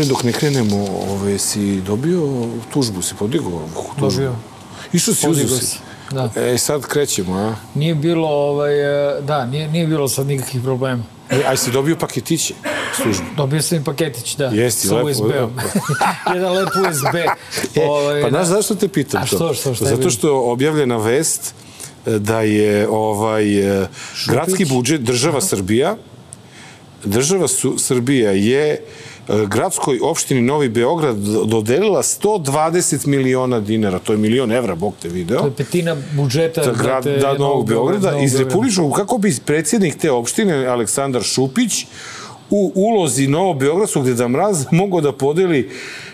Bre, dok ne krenemo, ove, si dobio tužbu, si podigao tužbu? Dobio. Išao si, uzeo si. da. E, sad krećemo, a? Nije bilo, ovaj, e, da, nije, nije bilo sad nikakvih problema. E, aj si dobio paketiće, službu. Dobio sam i paketić, da. Jesi, sa lepo, USB-om. Jedan lep USB. E, Ovaj, pa da. znaš zašto te pitam A to? što, što, je Zato što je objavljena vest e, da je ovaj e, gradski budžet država Srbija država su, Srbija je e, gradskoj opštini Novi Beograd dodelila 120 miliona dinara, to je milion evra, Bog te video. To je petina budžeta za grad da, Novog Beograda Novog iz Beograda. Republičkog, kako bi predsjednik te opštine Aleksandar Šupić u ulozi Novo Beogradskog Deda Mraz mogao da podeli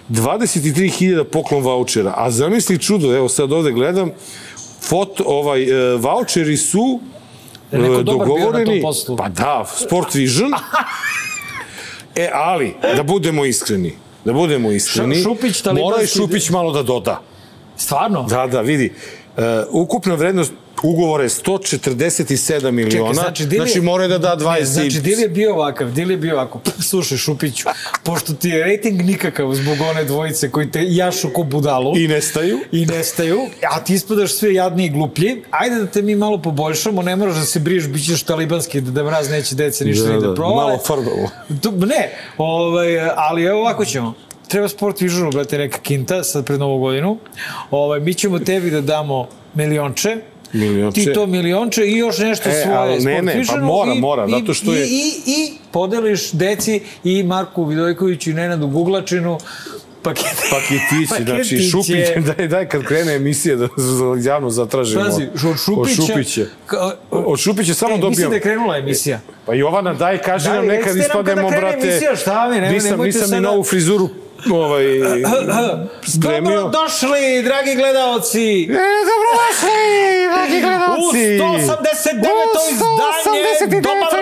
23.000 poklon vouchera. A zamisli čudo, evo sad ovde gledam, foto, ovaj, e, voucheri su e, dogovoreni, pa da, Sport Vision, e, ali, da budemo iskreni, da budemo iskreni, Ša- Šupić, mora i Šupić malo da doda. Stvarno? Da, da, vidi. Uh, ukupna vrednost ugovora je 147 miliona. znači, znači, Dili znači mora da da 20 Ne, znači, Dil je bio ovakav, Dil je bio ovako. Slušaj, Šupiću, pošto ti je rating nikakav zbog one dvojice koji te jašu ko budalu I nestaju. i nestaju, a ti ispadaš sve jadni i gluplji, ajde da te mi malo poboljšamo, ne moraš da se briješ, bit ćeš talibanski, da, da mraz neće dece ništa Da, ni da da, provale. malo farbavo. To, ne, ovaj, ali evo ovako ćemo. Treba Sport Visionu, brate, neka kinta, sad pred novu godinu. Ovaj, mi ćemo tebi da damo milionče, Milionče. ti to milionče i još nešto E, svoje ali ne, ne, pa mora, i, mora, i, zato što je- I, i, i podeliš deci i Marku Vidojkoviću i Nenadu Guglačinu pakete, Paketići, znači. Šupić, daj, daj kad krene emisija da javno zatražimo. Pazi, od Šupića, Od Šupića. Od Šupića samo E, dobijam. Mislim da je krenula emisija. Pa Jovana, daj, kaži Daj, nam nekad ispademo, brate. emisija, šta mi, ne- nisam, nisam ni novu frizuru ovaj, spremio. Dobro došli, dragi gledaoci! E, dobrodošli, dragi U gledalci! 189.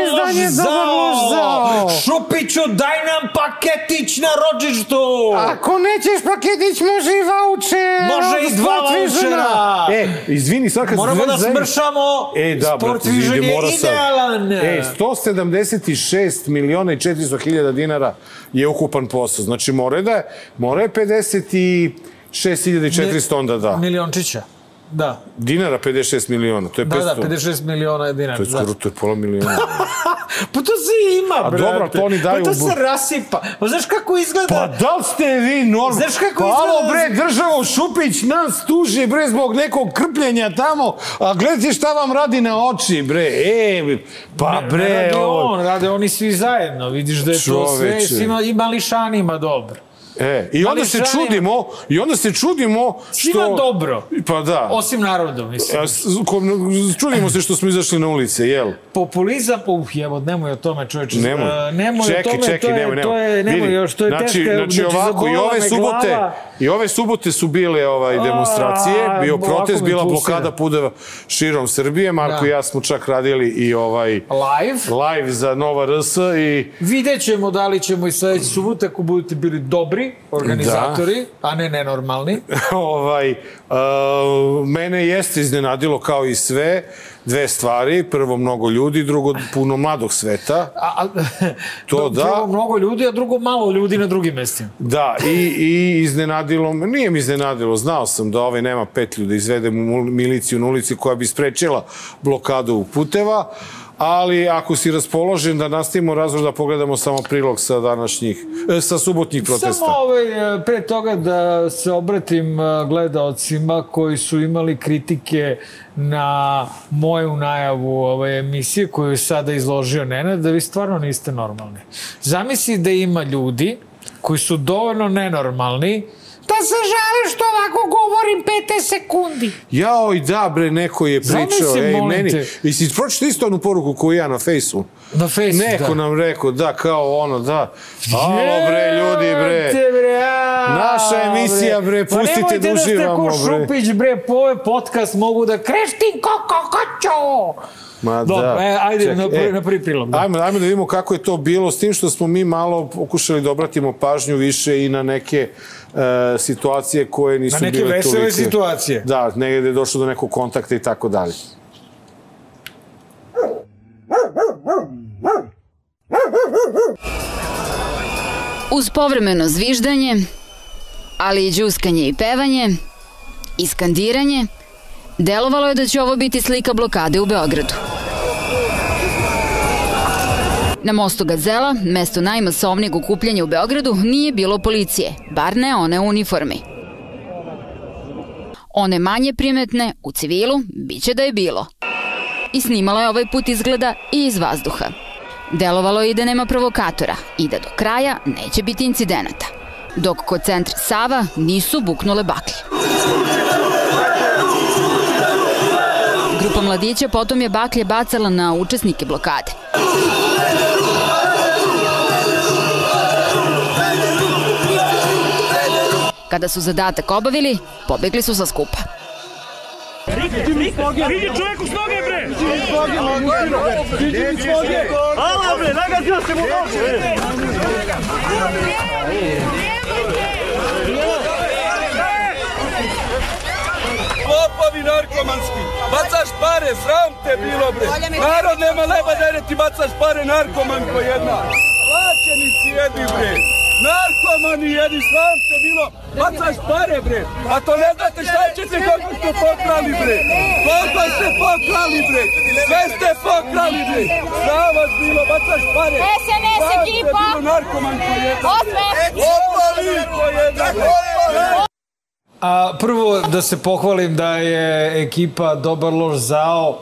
izdanje, dobar lož zao! Šupiću, daj nam paketić na rođištu! Ako nećeš paketić, može i voucher. Može i dva vouchera. E, izvini, sad kad Moramo da smršamo, E, da, Sport Vision je idealan! E, 176 miliona i 400 hiljada dinara je ukupan posao. Znači, mora da je, mora je 56.400 onda da. Miliončića, da. Dinara 56 miliona, to je 500. Da, da, 56 miliona dinara. To je skoro, da. to je pola miliona. Pa to se ima, A brate. dobro, to oni daju Pa to se rasipa. Pa znaš kako izgleda? Pa da li ste vi normalni? Znaš kako pa izgleda- bre, državo Šupić nas tuži bre zbog nekog krpljenja tamo, a gledajte šta vam radi na oči bre, e, pa Ne bre, radi ovo... on, rade oni svi zajedno. Vidiš da je to sve Čoveče. svima i mališanima dobro. E, i onda se Mališanima. čudimo, i onda se čudimo što... Svima dobro. Pa da. Osim narodu, mislim. Čudimo se što smo izašli na ulice, jel? Populizam, uf, jevo, nemoj o tome, čoveče. Nemoj. A, nemoj čekaj, o tome, čekaj, to je, nemoj, nemoj. to je, nemoj Vidi, još, to je znači, teška, znači, ovako, i ove subote, glava. i ove subote su bile ovaj demonstracije, A, bio protest, bila blokada pudeva širom Srbije. Marko Da. i ja smo čak radili i ovaj Live. live za Nova RS i Vidjet ćemo da li ćemo i sledeće subote ako budete bili dobri organizatori, a ne nenormalni. ovaj, uh, mene jeste iznenadilo kao i sve dve stvari. Prvo mnogo ljudi, drugo puno mladog sveta. A, a, To do- da. Prvo mnogo ljudi, a drugo malo ljudi na drugim mestima. Da, i, i iznenadilo nije mi iznenadilo, znao sam da ovaj nema petlju da izvede miliciju na ulici koja bi sprečila blokadu puteva, ali ako si raspoložen da nastavimo razvoj da pogledamo samo prilog sa današnjih, e, sa subotnjih protesta. Samo ovaj, e, pre toga da se obratim e, gledaocima koji su imali kritike na moju najavu ove emisije koju je sada izložio Nenad, da vi stvarno niste normalni. Zamisli da ima ljudi koji su dovoljno nenormalni da se žale što ovako govorim 5 sekundi. Jao i da bre, neko je pričao, Zamisli, ej, meni, te. i si pročito isto onu poruku koju ja na fejsu? Na fejsu, Neko da. nam rekao, da, kao ono, da, alo bre, ljudi bre, Jebote, bre, a, Naša emisija, bre, Pa pustite nemojte da ste uživamo, ko bre. Šupić, bre, po ovaj podcast mogu da kreštim kako hoću. Ma Dobro, da. e, ajde Čekaj, na, prvi, na prvi prilog. Da. Ajmo, ajmo da vidimo kako je to bilo, s tim što smo mi malo pokušali da obratimo pažnju više i na neke e, situacije koje nisu Na neke bile vesele tolike. situacije. Da, negde je došlo do nekog kontakta i tako dalje. Uz povremeno zviždanje, ali i džuskanje i pevanje, i skandiranje, delovalo je da će ovo biti slika blokade u Beogradu. Na mostu Gazela, mesto najmasovnijeg okupljanja u Beogradu, nije bilo policije, bar ne one u uniformi. One manje primetne, u civilu, biće da je bilo. I snimala je ovaj put izgleda i iz vazduha. Delovalo je i da nema provokatora i da do kraja neće biti incidenata. Dok kod centra Sava nisu buknule baklje. Grupa mladića potom je baklje bacala na učesnike blokade. Kada su zadatak obavili, pobegli su sa skupa. Vidi čovjek u snoge, bre! Vidi mi snoge! Ala, bre, nagazio se mu nogu, bre! Lopovi narkomanski, bacaš pare, sram te bilo bre. Narod nema leba da ti bacaš pare, narkomanko jedna. Plaćenici jedi bre. Narkomani jedi, sram te bilo, bacaš pare bre. A to ne znate šta ćete kako ste pokrali bre. Koliko ste pokrali bre. Sve ste pokrali bre. Sram vas bilo, bacaš pare. SNS ekipa. bilo, narkomanko jedna. Osme. Lopovi! Lopovi! A, prvo da se pohvalim da je ekipa Dobar loš zao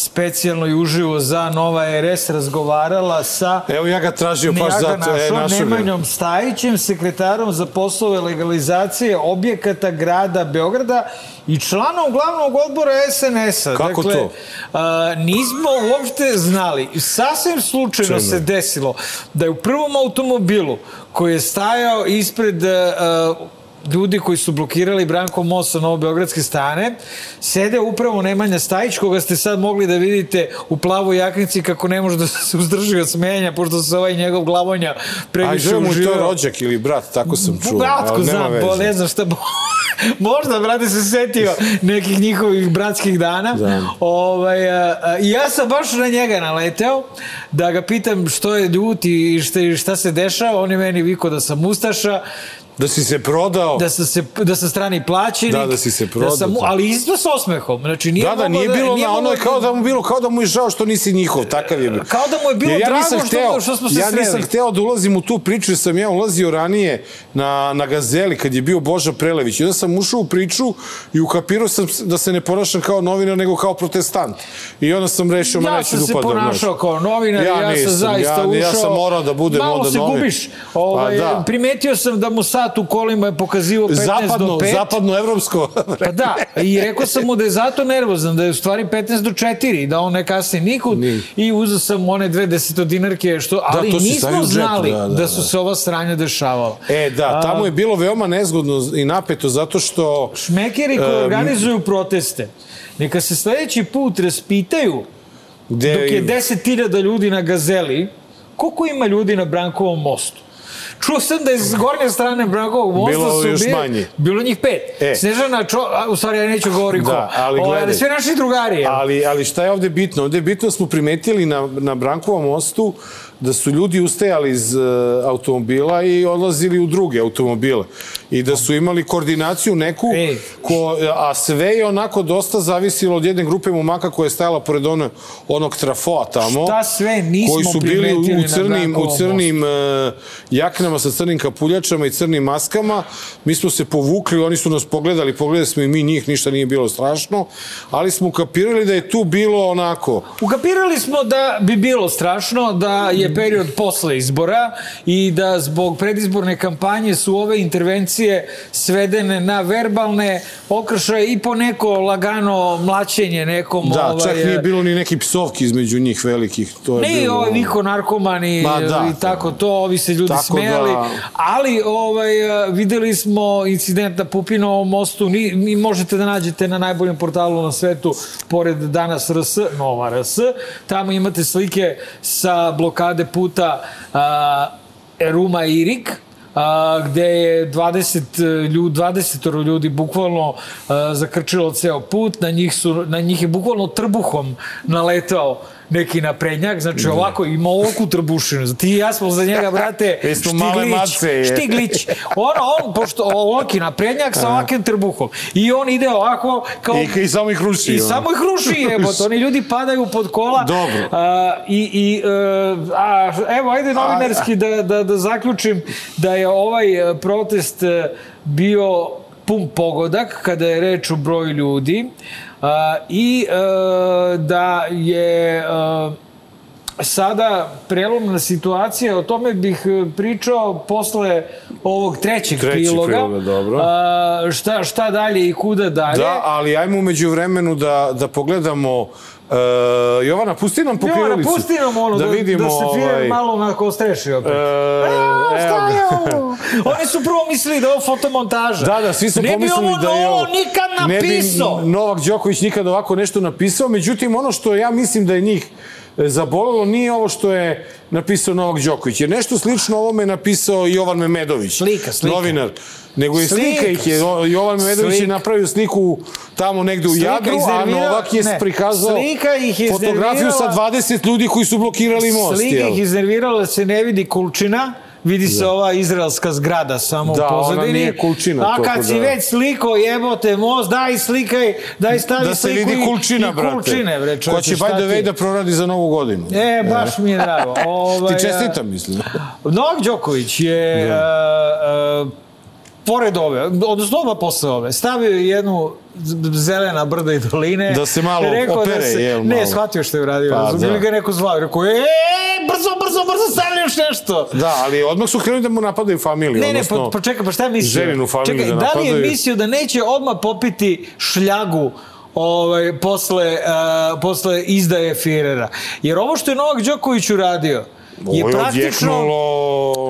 specijalno i uživo za Nova RS razgovarala sa Evo ja ga tražio baš ja ga zato. E, ga. Nemanjom Stajićem, sekretarom za poslove legalizacije objekata grada Beograda i članom glavnog odbora SNS-a. Kako dakle, to? A, nismo uopšte znali. Sasvim slučajno Čemu? se desilo da je u prvom automobilu koji je stajao ispred a, ljudi koji su blokirali Branko Most sa Novobeogradske stane, sede upravo Nemanja Stajić, koga ste sad mogli da vidite u plavoj jaknici kako ne može da se uzdrži od smenja, pošto se ovaj njegov glavonja A previše žele mu to uživao. rođak ili brat, tako sam čuo. Bratko znam, veze. bo, ne znam šta... Možda, brate, se setio nekih njihovih bratskih dana. Da. Ovaj, a, a, I ja sam baš na njega naleteo da ga pitam što je ljut i šta, šta se dešava. On je meni vikao da sam ustaša, Da si se prodao. da sam, se, da sam strani plaćenik. Da, da si se prodao, sam, da. ali isto sa osmehom. Znači, nije Da, da, nije bilo, nije na, ono moglo- kao da mu bilo, kao da mu je žao što nisi njihov, takav je. bio. Kao da mu je bilo Jer drago nisam što- što smo se Ja nisam sreli. hteo da ulazim u tu priču, jer sam ja ulazio ranije na, na Gazeli, kad je bio Boža Prelević. I onda sam ušao u priču i ukapirao sam da se ne ponašam kao novinar, nego kao protestant. I onda sam rešio, ma Ja neću sam da se upadam. ponašao kao novinar, ja, ja nisam, sam zaista ja, ušao. Ja sam morao da budem Malo onda se novinar. gubiš. Ovaj, Pa da. Primetio sam da mu sat u kolima je pokazivao 15 Zapadno, do 5. zapadno evropsko. Pa da, i rekao sam mu da je zato nervozan, da je u stvari 15 do 4 i da on ne kasni nikud Ni. i uzeo sam one dve desetodinarke, što, ali to si nismo znali da, da, da, su da. se ova sranja dešavala. E, da, tamo je bilo veoma nezgodno i napeto, zato što... Šmekeri koji E, organizuju proteste, neka se sledeći put raspitaju Gde, dok je 10.000 ljudi na Gazeli, koliko ima ljudi na Brankovom mostu? Čuo sam da iz gornje strane Brankovog mosta Bilo su još bili- manje. Bilo njih pet. E. Snežana, čo, a, u stvari ja neću govoriti ko. Da, ali Ovaj, gledaj. sve naši drugari. Ali, ali šta je ovde bitno? Ovde je bitno da smo primetili na, na Brankovom mostu da su ljudi ustajali iz uh, automobila i odlazili u druge automobile. I da su imali koordinaciju neku, Ej. ko, a sve je onako dosta zavisilo od jedne grupe momaka koja je stajala pored ono, onog trafoa tamo. Šta sve nismo koji su bili u, crnim, u crnim uh, jaknama sa crnim kapuljačama i crnim maskama. Mi smo se povukli, oni su nas pogledali, pogledali smo i mi njih, ništa nije bilo strašno, ali smo kapirali da je tu bilo onako, Ukapirali smo da bi bilo strašno, da je period posle izbora i da zbog predizborne kampanje su ove intervencije svedene na verbalne okršaje i po neko lagano mlaćenje nekom. da, ovaj, čak nije bilo ni neki psovki između njih velikih. To je Ne, bilo, ovaj niko narkomani Ma da, i tako to, ovi se ljudi Tako smeli, da- ali ovaj, eh, videli smo incident na Pupinovom mostu, ni, ni možete da nađete na najboljem portalu na svetu, pored danas RS, Nova RS, tamo imate slike sa blokade puta a, Ruma Irik, a, gde je 20 ljudi, 20 ljudi bukvalno a, zakrčilo ceo put, na njih, su, na njih je bukvalno trbuhom naletao neki naprednjak, znači ovako ima ovakvu trbušinu. Ti i ja smo za njega, brate, Štiglić. Štiglić. Ono, on, pošto ovaki naprednjak sa ovakvim trbuhom. I on ide ovako kao... I, I samo ih ruši. I ono. samo ih ruši, jebote. Oni ljudi padaju pod kola. Dobro. A, I, i a, a, evo, ajde novinarski da, da, da zaključim da je ovaj e, protest e, bio pun pogodak kada je reč o broju ljudi a, i e, da je a, sada prelomna situacija, o tome bih pričao posle ovog trećeg Treći priloga. prilog, dobro. A, šta, šta dalje i kuda dalje. Da, ali ajmo umeđu vremenu da, da pogledamo Uh, Jovana, pusti nam Jovana, pokrivalicu. pusti nam ono, da, da, vidimo, da se Firer ovaj, malo onako streši opet. E, Evo, evo šta je ovo? Oni su prvo mislili da je ovo fotomontaža. Da, da, svi su ne pomislili bi ovo da je Novo ovo... nikad Ne napisao. bi Novak Đoković nikad ovako nešto napisao, međutim, ono što ja mislim da je njih e, zabolelo nije ovo što je napisao Novak Đoković, jer nešto slično ovome je napisao Jovan Memedović. Slika, slika. Novinar. Nego je slika, Slika, ih je, Jovan Memedović je slika. napravio sliku tamo negde u Slika Jadru, a Novak je ne, prikazao slika ih je fotografiju sa iznervirala- 20 ljudi koji su blokirali most. Slika jel? ih iznervirala da se ne vidi kulčina, vidi se ova izraelska zgrada samo Da, u ona pozadini. nije kulčina, A kad si da- već sliko jebote most, daj slikaj, daj stavi da se sliku vidi i- kulčina, i brate. kulčine, bre, Ko čoveče, će by the way da proradi za novu godinu. E, baš mi je drago. Ovaj, Ti čestitam, mislim. Novak Đoković je uh, uh, pored ove, odnosno odmah posle ove, stavio je jednu zelena brda i doline. Da se malo opere, jel, Ne, shvatio što je uradio. Pa, Pa, da. Ili ga neko zvao. Rekao, e, brzo, brzo, brzo, stavlja još nešto. Da, ali odmah su krenuli da mu napadaju familiju. Ne, ne, pa, pa čekaj, pa šta je mislio? ženinu familiju čekaj, da da li je napadaju. mislio da neće odmah popiti šljagu ovaj, posle, uh, posle izdaje Firera? Jer ovo što je Novak Đoković uradio je je praktično...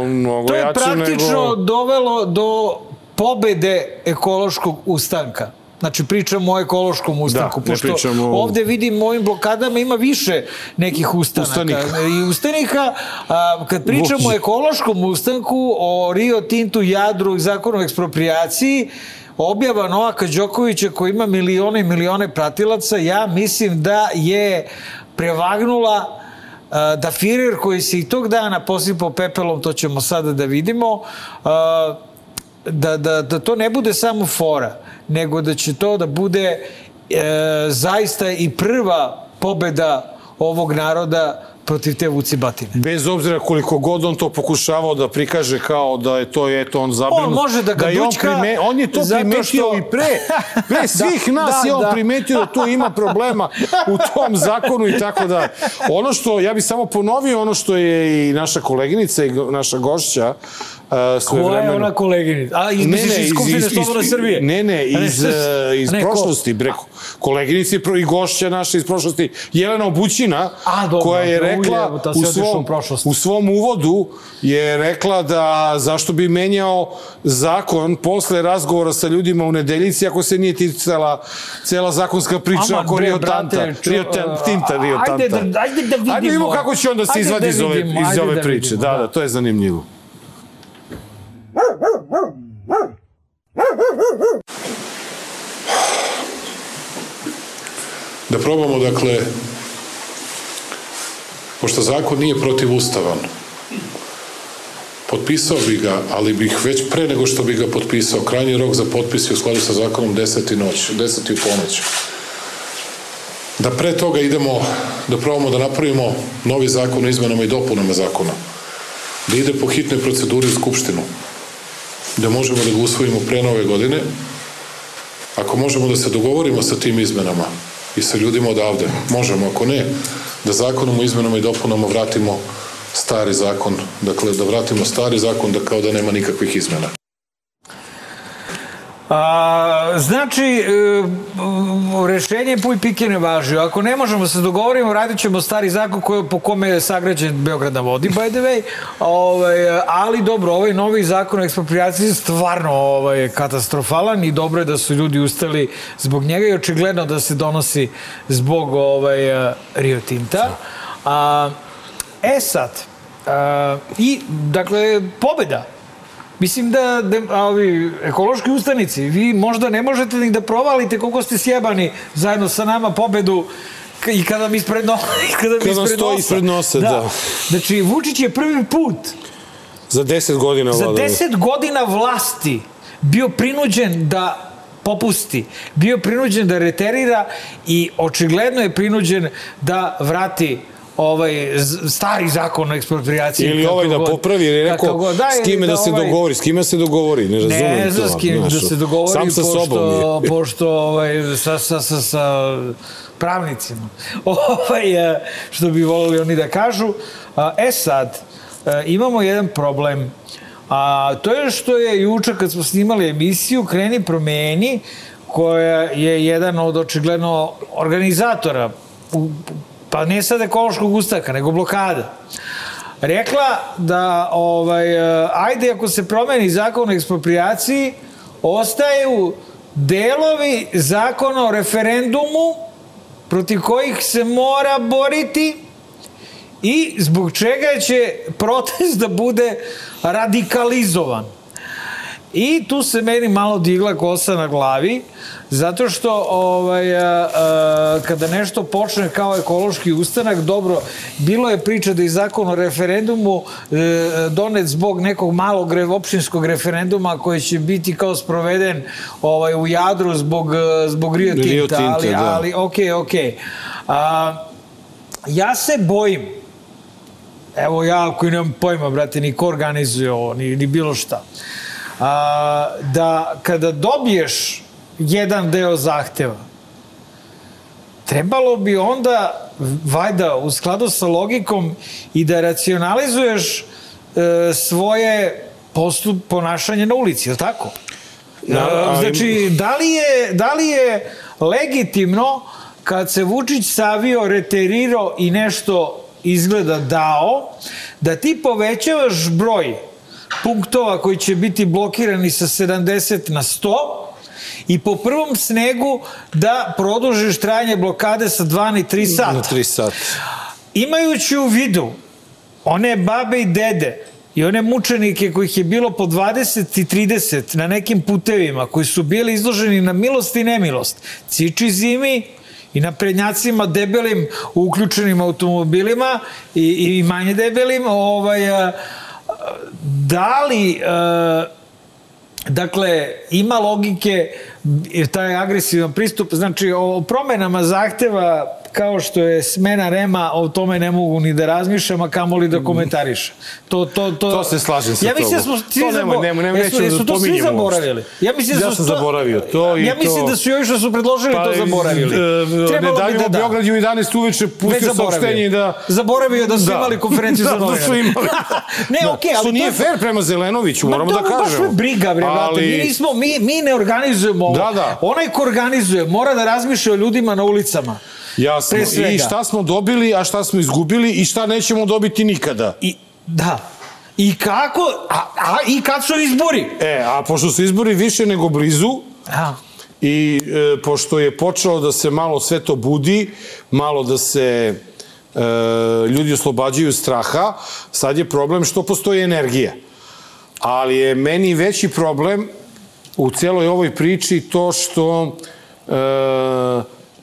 mnogo To je praktično nego... dovelo do pobede ekološkog ustanka. Znači, pričamo o ekološkom ustanku, Da, pošto o- ovde vidim ovim blokadama ima više nekih ustanaka. Ustanika. I ustanika, a, kad pričamo o ekološkom ustanku, o Rio Tintu, Jadru i zakonu o ekspropriaciji, objava Novaka Đokovića koji ima milione i milione pratilaca, ja mislim da je prevagnula a, da Firer koji se i tog dana posipao pepelom, to ćemo sada da vidimo, a, da, da, da to ne bude samo fora, nego da će to da bude e, zaista i prva pobeda ovog naroda protiv te vucibatine. Bez obzira koliko god on to pokušavao da prikaže kao da je to, eto, on zabrinut. On može da ga je on, dućka prime, on je to primetio što- i pre. Pre svih nas da, je on da. primetio da tu ima problema u tom zakonu i tako da. Ono što, ja bih samo ponovio ono što je i naša koleginica i naša gošća uh, sve Koja je ona koleginica? A, iz, ne, iz Skupštine Slobodne Srbije? Ne, ne, iz, uh, iz ne, ko? prošlosti, bre, koleginici i gošća naša iz prošlosti, Jelena Obućina, A, dobro, koja je dobro, rekla ujebote, u svom, u svom uvodu je rekla da zašto bi menjao zakon posle razgovora sa ljudima u nedeljici ako se nije ticala cela zakonska priča Aman, oko bre, Rio brate, Tanta. Rio Tinta, Rio Ajde Tanta. da- ajde da vidimo. Ajde da vidimo kako će onda se Ajde izvadi da iz ove, vidimo, iz ajde ove da priče. vidimo, da, da. da, to je zanimljivo. Da probamo, dakle, pošto zakon nije protivustavan, potpisao bi ga, ali bih već pre nego što bi ga potpisao, krajnji rok za potpis je u skladu sa zakonom 10. noć, 10. u ponoć. Da pre toga idemo, da probamo da napravimo novi zakon o izmenama i dopunama zakona, da ide po hitnoj proceduri u Skupštinu, da možemo da ga usvojimo pre nove godine, Ako možemo da se dogovorimo sa tim izmenama i sa ljudima odavde, možemo, ako ne, da zakonom o izmenama i dopunama vratimo stari zakon, dakle da vratimo stari zakon da kao da nema nikakvih izmena. A, znači, e, rešenje puj pike ne važi. Ako ne možemo se dogovorimo, radit ćemo stari zakon koji, po kome je sagrađen Beograd na vodi, by the way. Ovaj, ali dobro, ovaj novi zakon o ekspropriaciji je stvarno ovaj, katastrofalan i dobro je da su ljudi ustali zbog njega i očigledno da se donosi zbog ovaj, Rio Tinta. A, e sad, a, i, dakle, pobeda Mislim da, da ovi ekološki ustanici, vi možda ne možete ni da provalite koliko ste sjebani zajedno sa nama pobedu I kada mi ispred, no, i kada mi Kada ispred stoji nosa. ispred nosa, da. Znači, Vučić je prvi put Za 10 godina za vladavine. 10 godina vlasti bio prinuđen da popusti, bio prinuđen da reterira i očigledno je prinuđen da vrati ovaj stari zakon o ekspropriaciji. Ili ovaj da god- popravi, kako rekao god. Da, s ili kime da, se ovaj- dogovori, s kime se dogovori, ne razumem Ne znam s kim da se dogovori, Sam sa pošto, sobom je. pošto ovaj, sa, sa, sa, sa pravnicima. Ovaj, eh, što bi volili oni da kažu. E sad, eh, imamo jedan problem. A to je što je juče kad smo snimali emisiju Kreni promeni, koja je jedan od očigledno organizatora, u- pa ne sad ekološkog ustaka, nego blokada rekla da ovaj, eh, ajde ako se promeni zakon o eksproprijaciji, ostaju delovi zakona o referendumu protiv kojih se mora boriti i zbog čega će protest da bude radikalizovan. I tu se meni malo digla kosa na glavi, zato što ovaj, a, a, kada nešto počne kao ekološki ustanak, dobro, bilo je priča da je zakon o referendumu e, donet zbog nekog malog re, opštinskog referenduma koji će biti kao sproveden ovaj, u Jadru zbog, e, zbog Rio Tinta, Rio Tinta, ali, da. ali okej, okej. A, ja se bojim Evo ja koji nemam pojma, brate, ni ko organizuje ovo, ni, ni bilo šta. A, da kada dobiješ jedan deo zahteva, trebalo bi onda, vajda, u skladu sa logikom i da racionalizuješ e, svoje postup, ponašanje na ulici, je li tako? Da, E, ali- znači, da li, je, da li je legitimno kad se Vučić savio, reterirao i nešto izgleda dao, da ti povećavaš broj punktova koji će biti blokirani sa 70 na 100 i po prvom snegu da produžiš trajanje blokade sa 2 na 3 sata Na 3 sata. imajući u vidu one babe i dede i one mučenike kojih je bilo po 20 i 30 na nekim putevima koji su bili izloženi na milost i nemilost, ciči zimi i na prednjacima debelim uključenim automobilima i, i manje debelim, ovaj, da li a, Dakle, ima logike taj agresivan pristup, znači o promenama zahteva kao što je smena Rema, o tome ne mogu ni da razmišljam, a kamoli da komentarišem. To, to, to, To se slažem sa ja mislim da tobom. smo svi To nemoj, nemoj, jesu, nećemo jesu da to svi zaboravili. Ja mislim da Ja sam to- zaboravio to i Ja mislim to- da su ovi što su predložili to zaboravili. e, Ne Trebalo bi davimo da da. Beograd u 11 uveče pustio saopštenje da... Zaboravio da su imali konferenciju za da, novinare. Da su imali. Ne, Da. okej, ali Što to nije je- fair prema Zelenoviću, Ma moramo da to kažemo. baš me briga, bre, brate. Mi, nismo, mi, mi ne organizujemo ovo. Da, da. Onaj ko organizuje mora da razmišlja o ljudima na ulicama. Jasno. I šta smo dobili, a šta smo izgubili i šta nećemo dobiti nikada. I, da. I kako, a, a i kad su izbori? E, a pošto su izbori više nego blizu, A, I e, pošto je počelo da se malo sve to budi, malo da se e, ljudi oslobađaju straha, sad je problem što postoji energija. Ali je meni veći problem u celoj ovoj priči to što e,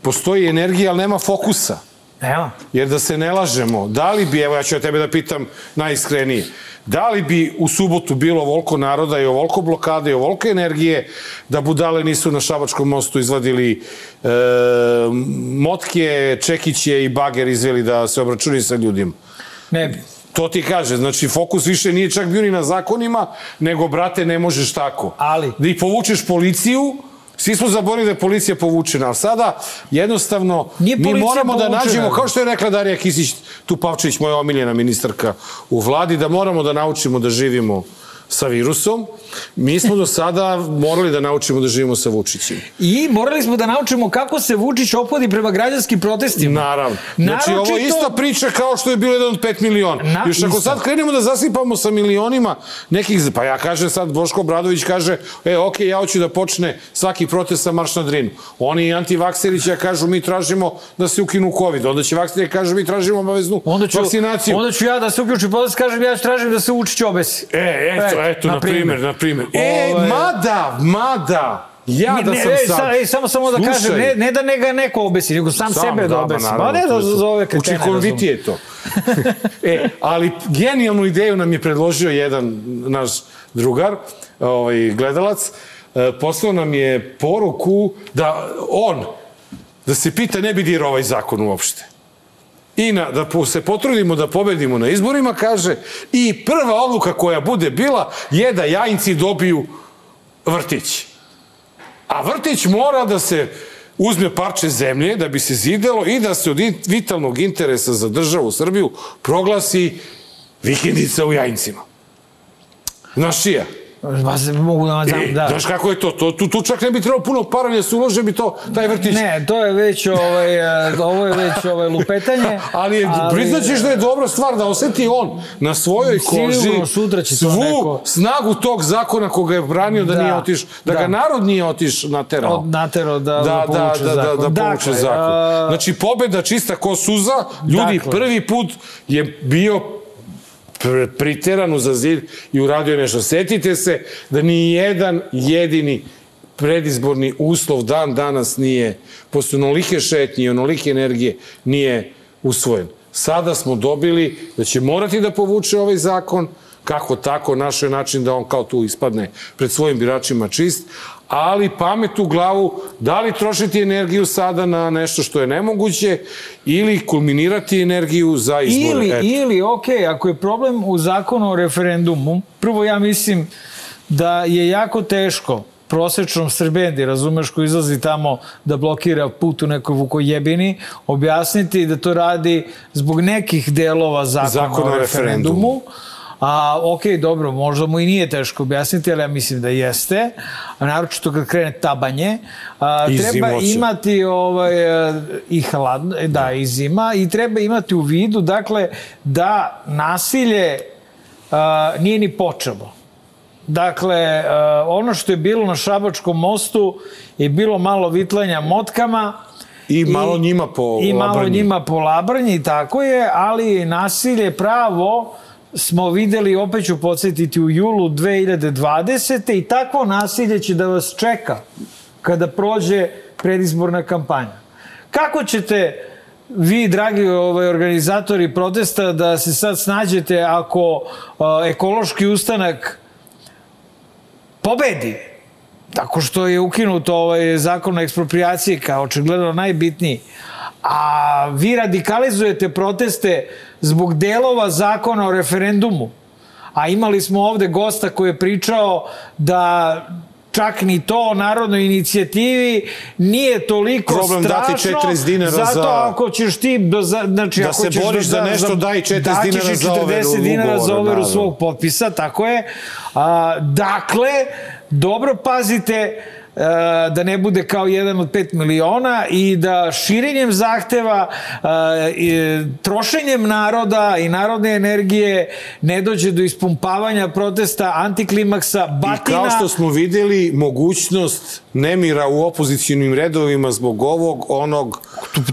postoji energija, ali nema fokusa. nema. Jer da se ne lažemo, da li bi, evo ja ću ja tebe da pitam najiskrenije, da li bi u subotu bilo ovoliko naroda i ovoliko blokade i ovoliko energije da budale nisu na Šabačkom mostu izvadili e, motke, čekiće i bager izveli da se obračuni sa ljudima? Ne bi. To ti kaže, znači fokus više nije čak bio ni na zakonima, nego brate ne možeš tako. Ali? Da ih povučeš policiju, svi smo zaboravili da je policija povučena, ali sada jednostavno Nije mi moramo da povučena. nađemo, kao što je rekla Darija Kisić Tupavčić, moja omiljena ministarka u vladi, da moramo da naučimo da živimo sa virusom. Mi smo do sada morali da naučimo da živimo sa Vučićem. I morali smo da naučimo kako se Vučić opodi prema građanskim protestima. Naravno. Znači, ovo je ista priča kao što je bilo jedan od 5 miliona. Na- Još ako sad krenemo da zasipamo sa milionima nekih, pa ja kažem sad, Boško Bradović kaže, e, ok, ja hoću da počne svaki protest sa marš na drinu. Oni antivakseri će da kažu, mi tražimo da se ukinu COVID. Onda će vakseri da kažu, mi tražimo obaveznu Onda ću, vakcinaciju. onda ću ja da se uključim protest, kažem ja tražim da se Vučić obesi. E, eto, eto, na primjer, na primjer. E, mada, mada, Ja da ne, sam sad... sa- samo, samo da Slušaj. kažem, ne, ne da nega neko obesi, nego sam, sebe da obesi. Ma ne da zove kretene. Učinkovitije je to. e, ali genijalnu ideju nam je predložio jedan naš drugar, ovaj, gledalac, e, poslao nam je poruku da on, da se pita ne bi dirao ovaj zakon uopšte. I na, da se potrudimo da pobedimo na izborima, kaže, i prva odluka koja bude bila je da jajinci dobiju vrtić. A vrtić mora da se uzme parče zemlje da bi se zidelo i da se od vitalnog interesa za državu Srbiju proglasi vikendica u Jajincima. Znaš Ma se mogu da znam, E, da. Znaš kako je to? to tu, tu čak ne bi trebalo puno para da se ulože bi to, taj vrtić. Ne, to je već ovaj, e, ovo je već ovaj lupetanje. Ali, ali priznaćeš da je dobra stvar da oseti on na svojoj koži sutra će to svu neko- snagu tog zakona koga je branio da, Da, nije otiš, da, da. ga narod nije otiš naterao. Od natero da, da, da, da, da, zakon. da povuče Dakle, zakon. Znači, pobeda čista ko suza, ljudi, Dakle. prvi put je bio pr- priteran u za zid i uradio nešto. Setite se da ni jedan jedini predizborni uslov dan danas nije, posle onolike šetnje i onolike energije, nije usvojen. Sada smo dobili da će morati da povuče ovaj zakon, kako tako, naš je način da on kao tu ispadne pred svojim biračima čist, ali pamet u glavu, da li trošiti energiju sada na nešto što je nemoguće ili kulminirati energiju za izbore. Ili, Eto. ili, ok, ako je problem u zakonu o referendumu, prvo ja mislim da je jako teško prosečnom Srbendi, razumeš, ko izlazi tamo da blokira put u nekoj vukojebini, objasniti da to radi zbog nekih delova zakona, Zakona o referendumu. referendumu. A, ok, dobro, možda mu i nije teško objasniti, ali ja mislim da jeste. A naročito kad krene tabanje. A, I treba imati ovaj, i hladno, da, i zima, i treba imati u vidu, dakle, da nasilje a, nije ni počelo. Dakle, a, ono što je bilo na Šabačkom mostu je bilo malo vitlanja motkama, I malo njima po I malo labrnji. njima po labrnji, i tako je, ali nasilje pravo smo videli, opet ću podsjetiti, u julu 2020. i takvo nasilje će da vas čeka kada prođe predizborna kampanja. Kako ćete vi, dragi ovaj, organizatori protesta, da se sad snađete ako a, ekološki ustanak pobedi? Tako što je ukinut ovaj zakon o ekspropriaciji kao očigledno najbitniji. A vi radikalizujete proteste zbog delova zakona o referendumu. A imali smo ovde gosta koji je pričao da čak ni to o narodnoj inicijativi nije toliko Problem strašno. dati 40 dinara zato za- ako ćeš ti da, za, znači, Da ako se ćeš boriš za nešto, daj 40 daćeš dinara za overu 40 dinara za overu da, da. svog potpisa, tako je. A, dakle, dobro pazite da ne bude kao jedan od 5 miliona i da širenjem zahteva, e, i trošenjem naroda i narodne energije ne dođe do ispumpavanja protesta, antiklimaksa, I batina. kao što smo videli, mogućnost nemira u opozicijonim redovima zbog ovog, onog...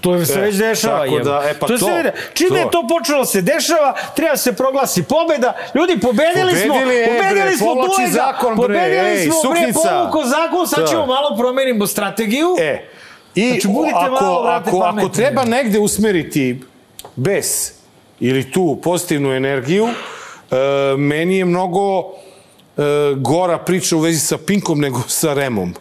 To se E, već dešava. tako da, e pa to, to, se. Čim to. je to počelo da se dešava, treba se proglasi pobeda. Ljudi, pobedili smo, Pobedili, e, bre, pobedili smo Dujega, zakon, bre, pobedili ej, smo, bre, povuko zakon, sad Da. ćemo malo promenimo strategiju. E, i Znači, budite ako, malo, ako, ako pametni. treba negde usmeriti bes ili tu pozitivnu energiju, e, meni je mnogo e, gora priča u vezi sa Pinkom nego sa Remom.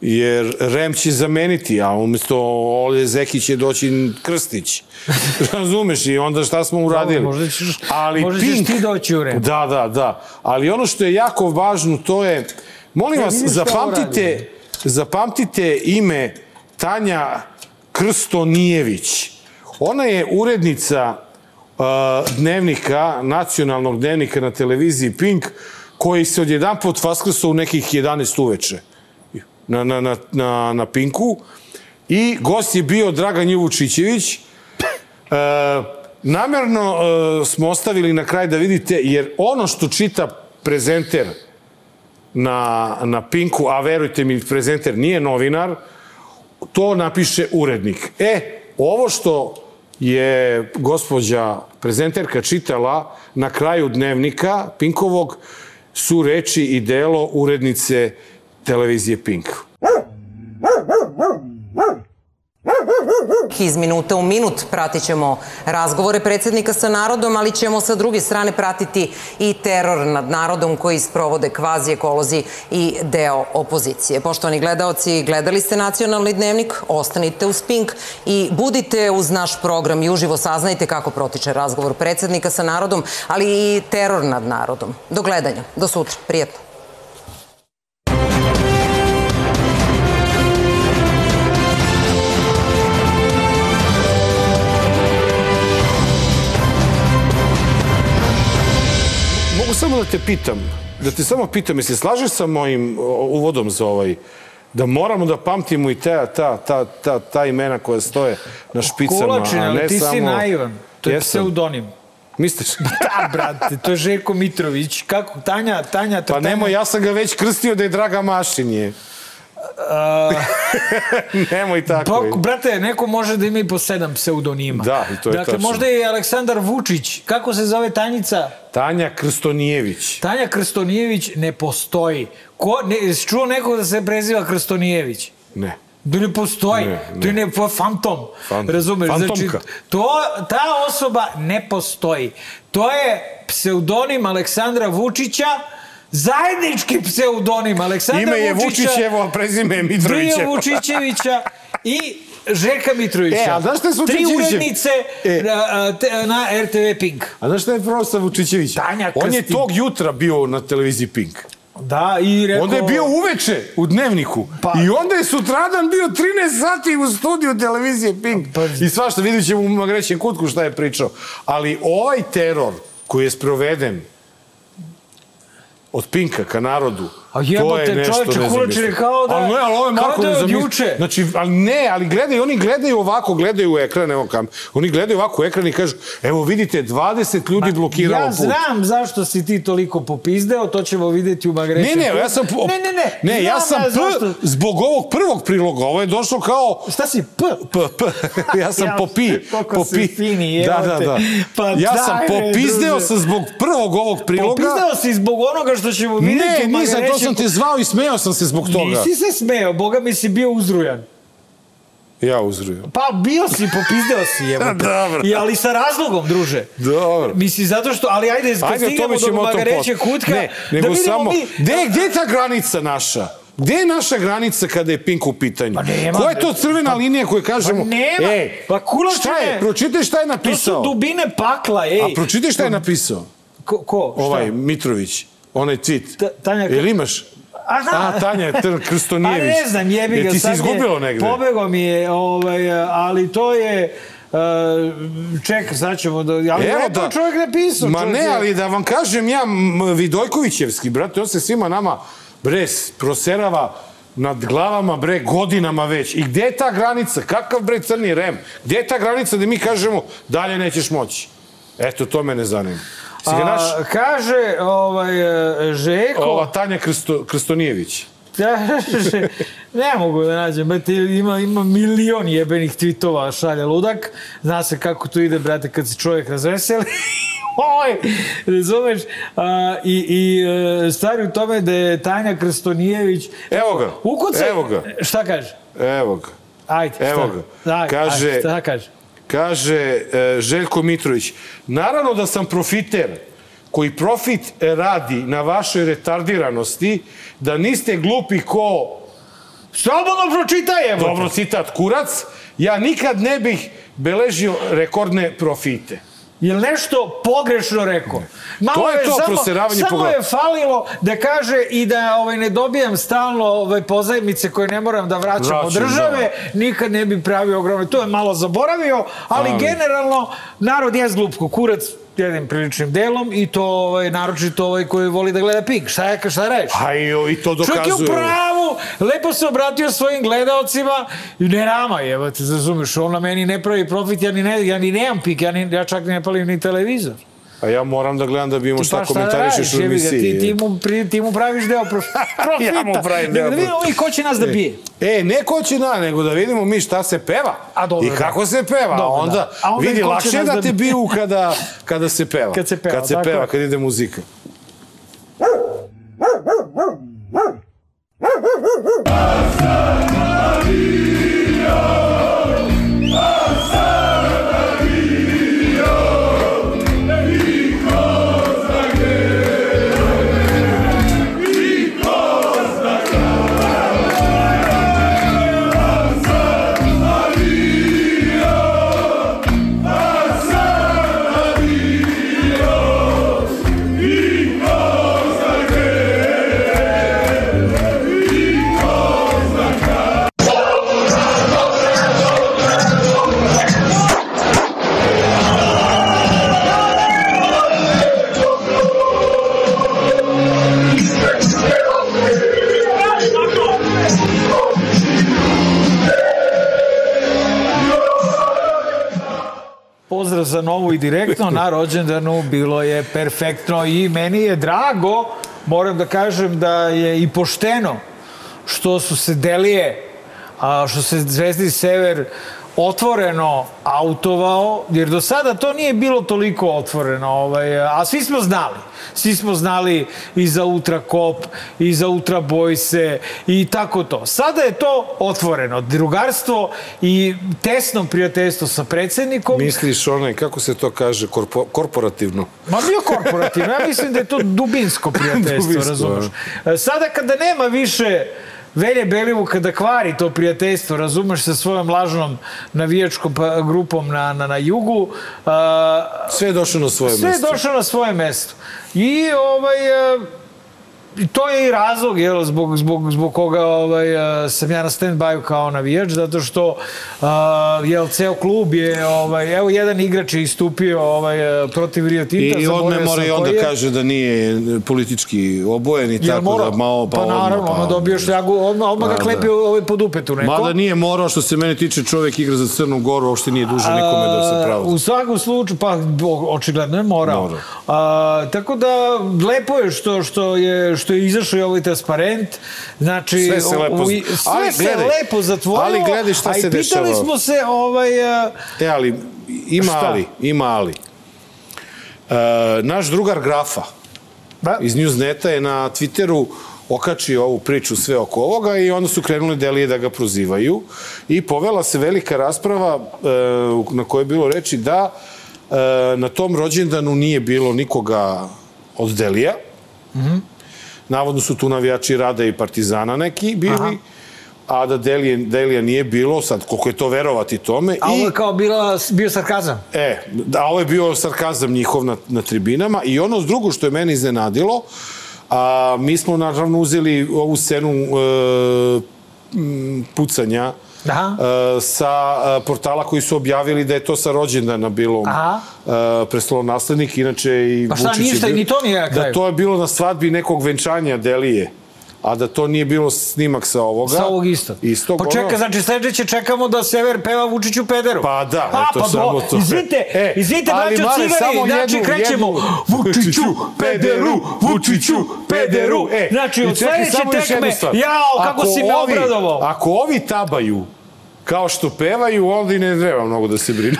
Jer Rem će zameniti, a umesto Olje Zeki će doći Krstić. Razumeš? I onda šta smo uradili? možda ćeš- možda ćeš ti doći u Rem. Da, da, da. Ali ono što je jako važno, to je... Molim E, vas, zapamtite, zapamtite ime Tanja Krstonijević. Ona je urednica uh, dnevnika, nacionalnog dnevnika na televiziji Pink, koji se odjedan pot vaskrsao u nekih 11 uveče na, na, na, na, na Pinku. I gost je bio Dragan Juvučićević. E, namerno e, smo ostavili na kraj da vidite, jer ono što čita prezenter na, na Pinku, a verujte mi, prezenter nije novinar, to napiše urednik. E, ovo što je gospođa prezenterka čitala na kraju dnevnika Pinkovog su reči i delo urednice televizije Pink. Iz minuta u minut pratit ćemo razgovore predsednika sa narodom, ali ćemo sa druge strane pratiti i teror nad narodom koji sprovode kvazi ekolozi i deo opozicije. Poštovani gledaoci, gledali ste nacionalni dnevnik, ostanite uz Pink i budite uz naš program i uživo saznajte kako protiče razgovor predsednika sa narodom, ali i teror nad narodom. Do gledanja, do sutra, prijetno. Da te pitam, da te samo pitam, jesi slažeš sa mojim uvodom za ovaj, da moramo da pamtimo i ta, ta, ta, ta, ta imena koja stoje na špicama, Kulačin, a ne ti samo... si naivan. To je Jesam. pseudonim. Misliš? Da, brate, to je Željko Mitrović. Kako? Tanja, Tanja, Pa Tanja. nemoj, ja sam ga već krstio da je Draga Mašin je. nemoj tako. Pa, brate, neko može da ima i po sedam pseudonima. Da, i to je dakle, tačno. možda je i Aleksandar Vučić. Kako se zove Tanjica? Tanja Krstonijević. Tanja Krstonijević ne postoji. Ko, ne, čuo nekog da se preziva Krstonijević? Ne. Da ne postoji. Ne, To je ne. ne, to je fantom. Fantom. Razumeš? Fantomka. Znači, to, ta osoba ne postoji. To je pseudonim Aleksandra Vučića, zajednički pseudonim Aleksandra Ime je Vučićevo, a prezime Mitrovićevo. Drija Vučićevića i Željka Mitrovića. E, a znaš šta je s Tri Vučićevićem? urednice E. na, na RTV Pink. A znaš šta je prvo sa Vučićević? Tanja On je tog jutra bio na televiziji Pink. Da, i rekao... Onda je bio uveče u dnevniku. Pa- I onda je sutradan bio 13 sati u studiju televizije Pink. Pa- I svašta, vidit ćemo u Magrećem kutku šta je pričao. Ali ovaj teror koji je sproveden od Pinka ka narodu, A jebote, je čoveče, Kulačin je kao da- Ali ne, ali ovo je kao Marko da je nezamislivo. juče. Znači, ali ne, ali gledaju, oni gledaju ovako, gledaju u ekran, evo kam. Oni gledaju ovako u ekran i kažu, evo vidite, 20 ljudi blokiralo Ja put. znam zašto si ti toliko popizdeo, to ćemo videti u Magrećem Ne, ne, ja sam... po- Ne, ne, ne. Ne, ja sam P, zašto. zbog ovog prvog priloga, ovo je došlo kao... Šta si P? P, P, ja sam Ja, popi. koliko si fini, da, evo da, te. da. Pa ja sam popizdeo sam zbog prvog ovog priloga. Popizdeo si zbog onoga što ćemo videti Ne, u Magarećem sam te zvao i smeo sam se zbog toga. Nisi se smeo, boga mi si bio uzrujan. Ja uzruju. Pa bio si, popizdeo si, evo. Dobro. I, ali sa razlogom, druže. Dobro. Misli, zato što, ali ajde, kad Ajde, stignemo do Magareće kutka, Ne, da nego vidimo samo... mi... Gde, gde je ta granica naša? Gde je naša granica kada je Pink u pitanju? Pa nema, Koja je to crvena linija koju kažemo? Pa nema. Ej, Pa kulačine. Šta je? Pročitaj šta je To su napisao. dubine pakla, ej. A pročitaj šta je napisao. Ko? ko? Šta? Ovaj, Mitrović. Onaj tweet. Ta- Tanja- Jel imaš? A, da. A, Tanja Krstonijević. Pa ne znam, jebi ga. Jel ti si izgubilo negde? Pobego mi je, ovaj, ali to je... Uh, čekaj, sad ćemo da... Ali Evo da. čovjek napisao. Ma čovjek ne, ali da vam kažem ja, Vidojkovićevski, brate, on se svima nama, bre, proserava nad glavama, bre, godinama već. I gde je ta granica? Kakav, bre, crni rem? Gde je ta granica da mi kažemo dalje nećeš moći? Eto, to me ne zanima. Si ga naš, A, kaže ovaj, e, Žeko... ova Tanja Krsto, Krstonijević. Kaže, ne mogu da nađem, brate, ima, ima milion jebenih tweetova šalje ludak. Zna se kako to ide, brate, kad se čovjek razveseli. Oj, razumeš? A, I i e, stvari u tome da je Tanja Krstonijević... Evo ga, Ukucaj, evo ga. Šta kaže? Evo ga. Ajde, Evo šta? ga. Ajde, Kaže- ajde, šta kaže? Kaže e, Željko Mitrović, naravno da sam profiter koji profit radi na vašoj retardiranosti, da niste glupi ko, Slobodno pročitaj, evo. dobro citat, kurac, ja nikad ne bih beležio rekordne profite. Jel nešto pogrešno rekao? Malo To je to, samo, proseravanje Samo je falilo da kaže i da ovaj, ne dobijam stalno ovaj, pozajmice koje ne moram da vraćam od Vraćam, države, nikad ne bi pravio ogromne. To je malo zaboravio, ali, Ali. generalno narod je zglup kurac jednim priličnim delom i to ovaj, naročito ovaj koji voli da gleda pik. Šta je, šta reš? A i, i to Čovjek je u pravu, lepo se obratio svojim gledaocima i ne nama je, te razumeš, on na meni ne pravi profit, ja ni, ne, ja ni nemam pik, ja, ni, ja čak ne palim ni televizor. A ja moram da gledam da bi imao šta da komentarišeš u emisiji. Ti, ti, mu, pri, ti mu praviš deo prof, profita. Ja mu pravim deo Da vidimo mi ko će nas da bije. E, ne ko će na, nego da vidimo mi šta se peva. A, dobro, I kako se peva. Dobro, onda, da. A onda vidi, lakše nas da da te biju kada, kada se peva. Kad se peva, Kad se peva, kad ide muzika. Na rođendanu bilo je perfektno i meni je drago, moram da kažem da je i pošteno što su se Delije, a, što se Zvezdi Sever otvoreno autovao, jer do sada to nije bilo toliko otvoreno, ovaj, a svi smo znali. Svi smo znali i za Ultra Kop, i za Ultra Bojse, i tako to. Sada je to otvoreno. Drugarstvo i tesno prijateljstvo sa predsednikom. Misliš onaj, kako se to kaže, korpo, korporativno? Ma bio korporativno, ja mislim da je to dubinsko prijateljstvo, Dubinsko, razumeš. Sada kada nema više Velje Belivuka da kvari to prijateljstvo, razumeš, sa svojom lažnom navijačkom pa, grupom na, na, na jugu. A, Sve je došlo na svoje sve mesto. je došlo na svoje mesto. I ovaj, a, i to je i razlog jel, zbog, zbog, zbog koga ovaj, a, sam ja na stand-by kao navijač, zato što a, jel, ceo klub je, ovaj, evo jedan igrač je istupio ovaj, a, protiv Rio Tinta. I, odme mora i onda je. kaže da nije politički obojen i Jel tako morao? da malo pa, pa odmah, naravno, pa, ono dobio šljagu, odmah, odmah ga klepi da. ovaj pod upetu neko. Mada nije morao, što se mene tiče, čovek igra za Crnu Goru, uopšte nije dužan nikome da se pravda. U svakom slučaju, pa očigledno je morao. Morao. A, tako da, lepo je što, što je, što je izašao i ovaj transparent. Znači, Sve se lepo- u, sve Ali se gledaj, lepo zatvorilo. ali gledaj šta a i se pitali dešava. smo se, ovaj, a, E, ali ima Šta? ali, ima ali. E, naš drugar Grafa da, iz Newsneta je na Twitteru okačio ovu priču sve oko ovoga i onda su krenuli delije da ga prozivaju i povela se velika rasprava e, na kojoj je bilo reči da e, na tom rođendanu nije bilo nikoga od delija. Navodno su tu navijači Rada i Partizana neki bili. Aha. a da Delije, Delija nije bilo, sad koliko je to verovati tome. a ovo je kao bila, bio sarkazam. E, da, ovo je bio sarkazam njihov na, na tribinama i ono drugo što je meni iznenadilo, a, mi smo naravno uzeli ovu scenu e, pucanja Aha. e, sa e, portala koji su objavili da je to sa rođendana bilo Aha. e, prestolo naslednik, inače i Pa šta, Vučić je ništa, bio- ni to nije na Da kraju. to je bilo na svadbi nekog venčanja Delije, a da to nije bilo snimak sa ovoga. Sa ovog isto. Istog, Pa ono- čeka, znači sledeće čekamo da Sever peva Vučiću pederu. Pa da, A, eto pa samo do, to. Izvite, E, izvite, braćo samo znači jednu- krećemo jednu- Vučiću, pederu, Vučiću, pederu. E, Znači, od sledeće tekme, jao, kako Ako si me obradovao. Ako ovi tabaju kao što pevaju, onda i ne treba mnogo da se brinu.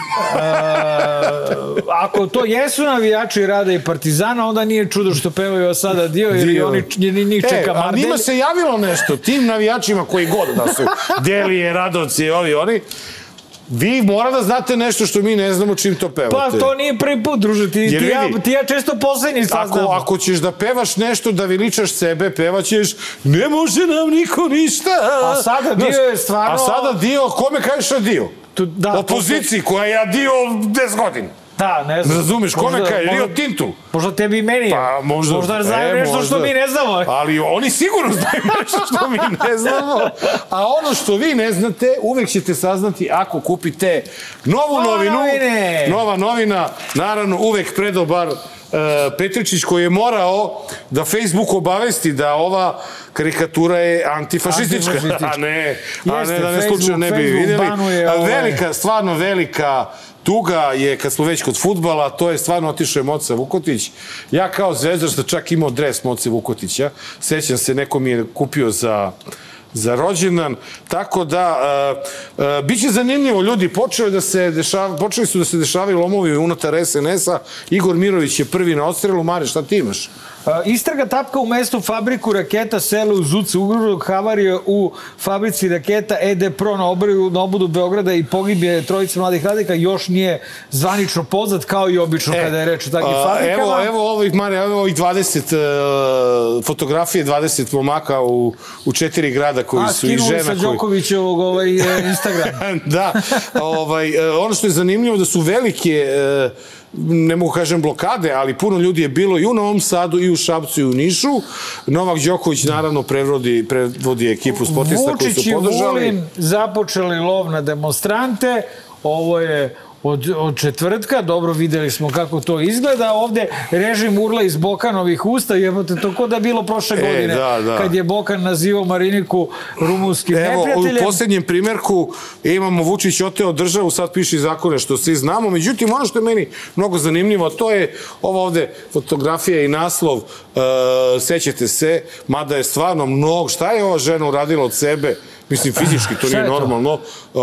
Ako to jesu navijači Rada i Partizana, onda nije čudo što pevaju a sada dio, jer Dio. oni, jer i njih čeka e, a Mardelj. njima se javilo nešto, tim navijačima koji god da su, Delije, Radovci, ovi, oni, vi mora da znate nešto što mi ne znamo čim to pevate. Pa to nije prvi put, druže, ti, Jer ti, ja, ti ja često poslednji Ako, saznam. ako ćeš da pevaš nešto, da veličaš sebe, pevaćeš ne može nam niko ništa. A sada Dio je stvarno- A sada dio, kome kažeš na dio? Tu- da, Opoziciji koja je dio 10 godina. Da, ne znam. Razumeš, kome Možda- kaže? Rio možda- Tintu. Možda tebi i meni. Pa možda... Možda znaju nešto što mi ne znamo. Ali oni sigurno znaju nešto što mi ne znamo. A ono što vi ne znate, uvek ćete saznati ako kupite novu Nova novinu. novine. Nova novina, naravno, uvek predobar uh, Petričić koji je morao da Facebook obavesti da ova karikatura je antifašistička, Antifašistička. a ne, a Jeste, ne da ne slučajno ne bi Facebook videli. A Velika, stvarno velika tuga je kad smo već kod futbala, to je stvarno otišao je Moca Vukotić. Ja kao zvezdar sam čak imao dres Moce Vukotića. Sećam se, neko mi je kupio za za rođendan, tako da uh, uh, biće zanimljivo ljudi, počeo je da se dešava, počeli su da se dešavaju lomovi unutar SNS-a, Igor Mirović je prvi na odstrelu, Mare, šta ti imaš? A, Istraga tapka u mestu fabriku raketa sela u Zuce, ugrozog havarije u fabrici raketa ED Pro na, obriju, na obudu Beograda i pogibje trojice mladih radika još nije zvanično poznat kao i obično kada je reč o takvim a, fabrikama. Evo, evo ovih, Mare, evo ovih 20 uh, fotografije, 20 momaka u, u četiri grada koji A, su i skinuli žena sa koji... Đokovićevog ovaj, e, Instagram. da, ovaj, e, ono što je zanimljivo da su velike, e, ne mogu kažem blokade, ali puno ljudi je bilo i u Novom Sadu, i u Šapcu, i u Nišu. Novak Đoković naravno prevodi, prevodi ekipu sportista koji Vučić su i podržali. Vulin započeli lov na demonstrante. Ovo je od, od četvrtka, dobro videli smo kako to izgleda, ovde režim urla iz Bokanovih usta, jebote, to ko da je bilo prošle E, godine, da, da. kad je Bokan nazivao Mariniku rumunskim Evo, u neprijateljem. posljednjem primjerku imamo Vučić oteo državu, sad piše zakone što svi znamo. Međutim, ono što je meni mnogo zanimljivo, to je ova ovde fotografija i naslov, uh, sećate se, mada je stvarno mnogo, šta je ova žena uradila od sebe? Mislim, fizički to nije je to? normalno. Uh,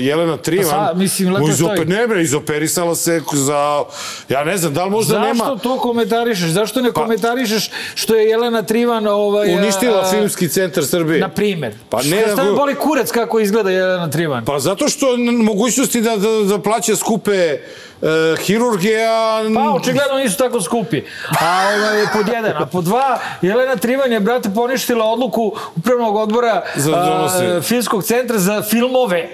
Jelena Trivan, Pa mislim, lepo mu izope- stoji. ne bre, izoperisala se za, ja ne znam, da li možda Zašto nema... to komentarišeš? Zašto ne komentarišeš što je Jelena Trivan ovaj, Uništila a, filmski centar Srbije. Na primer. Pa ne, Šta nego- boli kurac kako izgleda Jelena Trivan? Pa zato što mogućnosti da, da, da plaća skupe e, hirurgije, a... Pa, očigledno nisu tako skupi. A ovaj, pod jedan. A pod dva, Jelena Trivan je, brate, poništila odluku upravnog odbora a, Filmskog centra za filmove.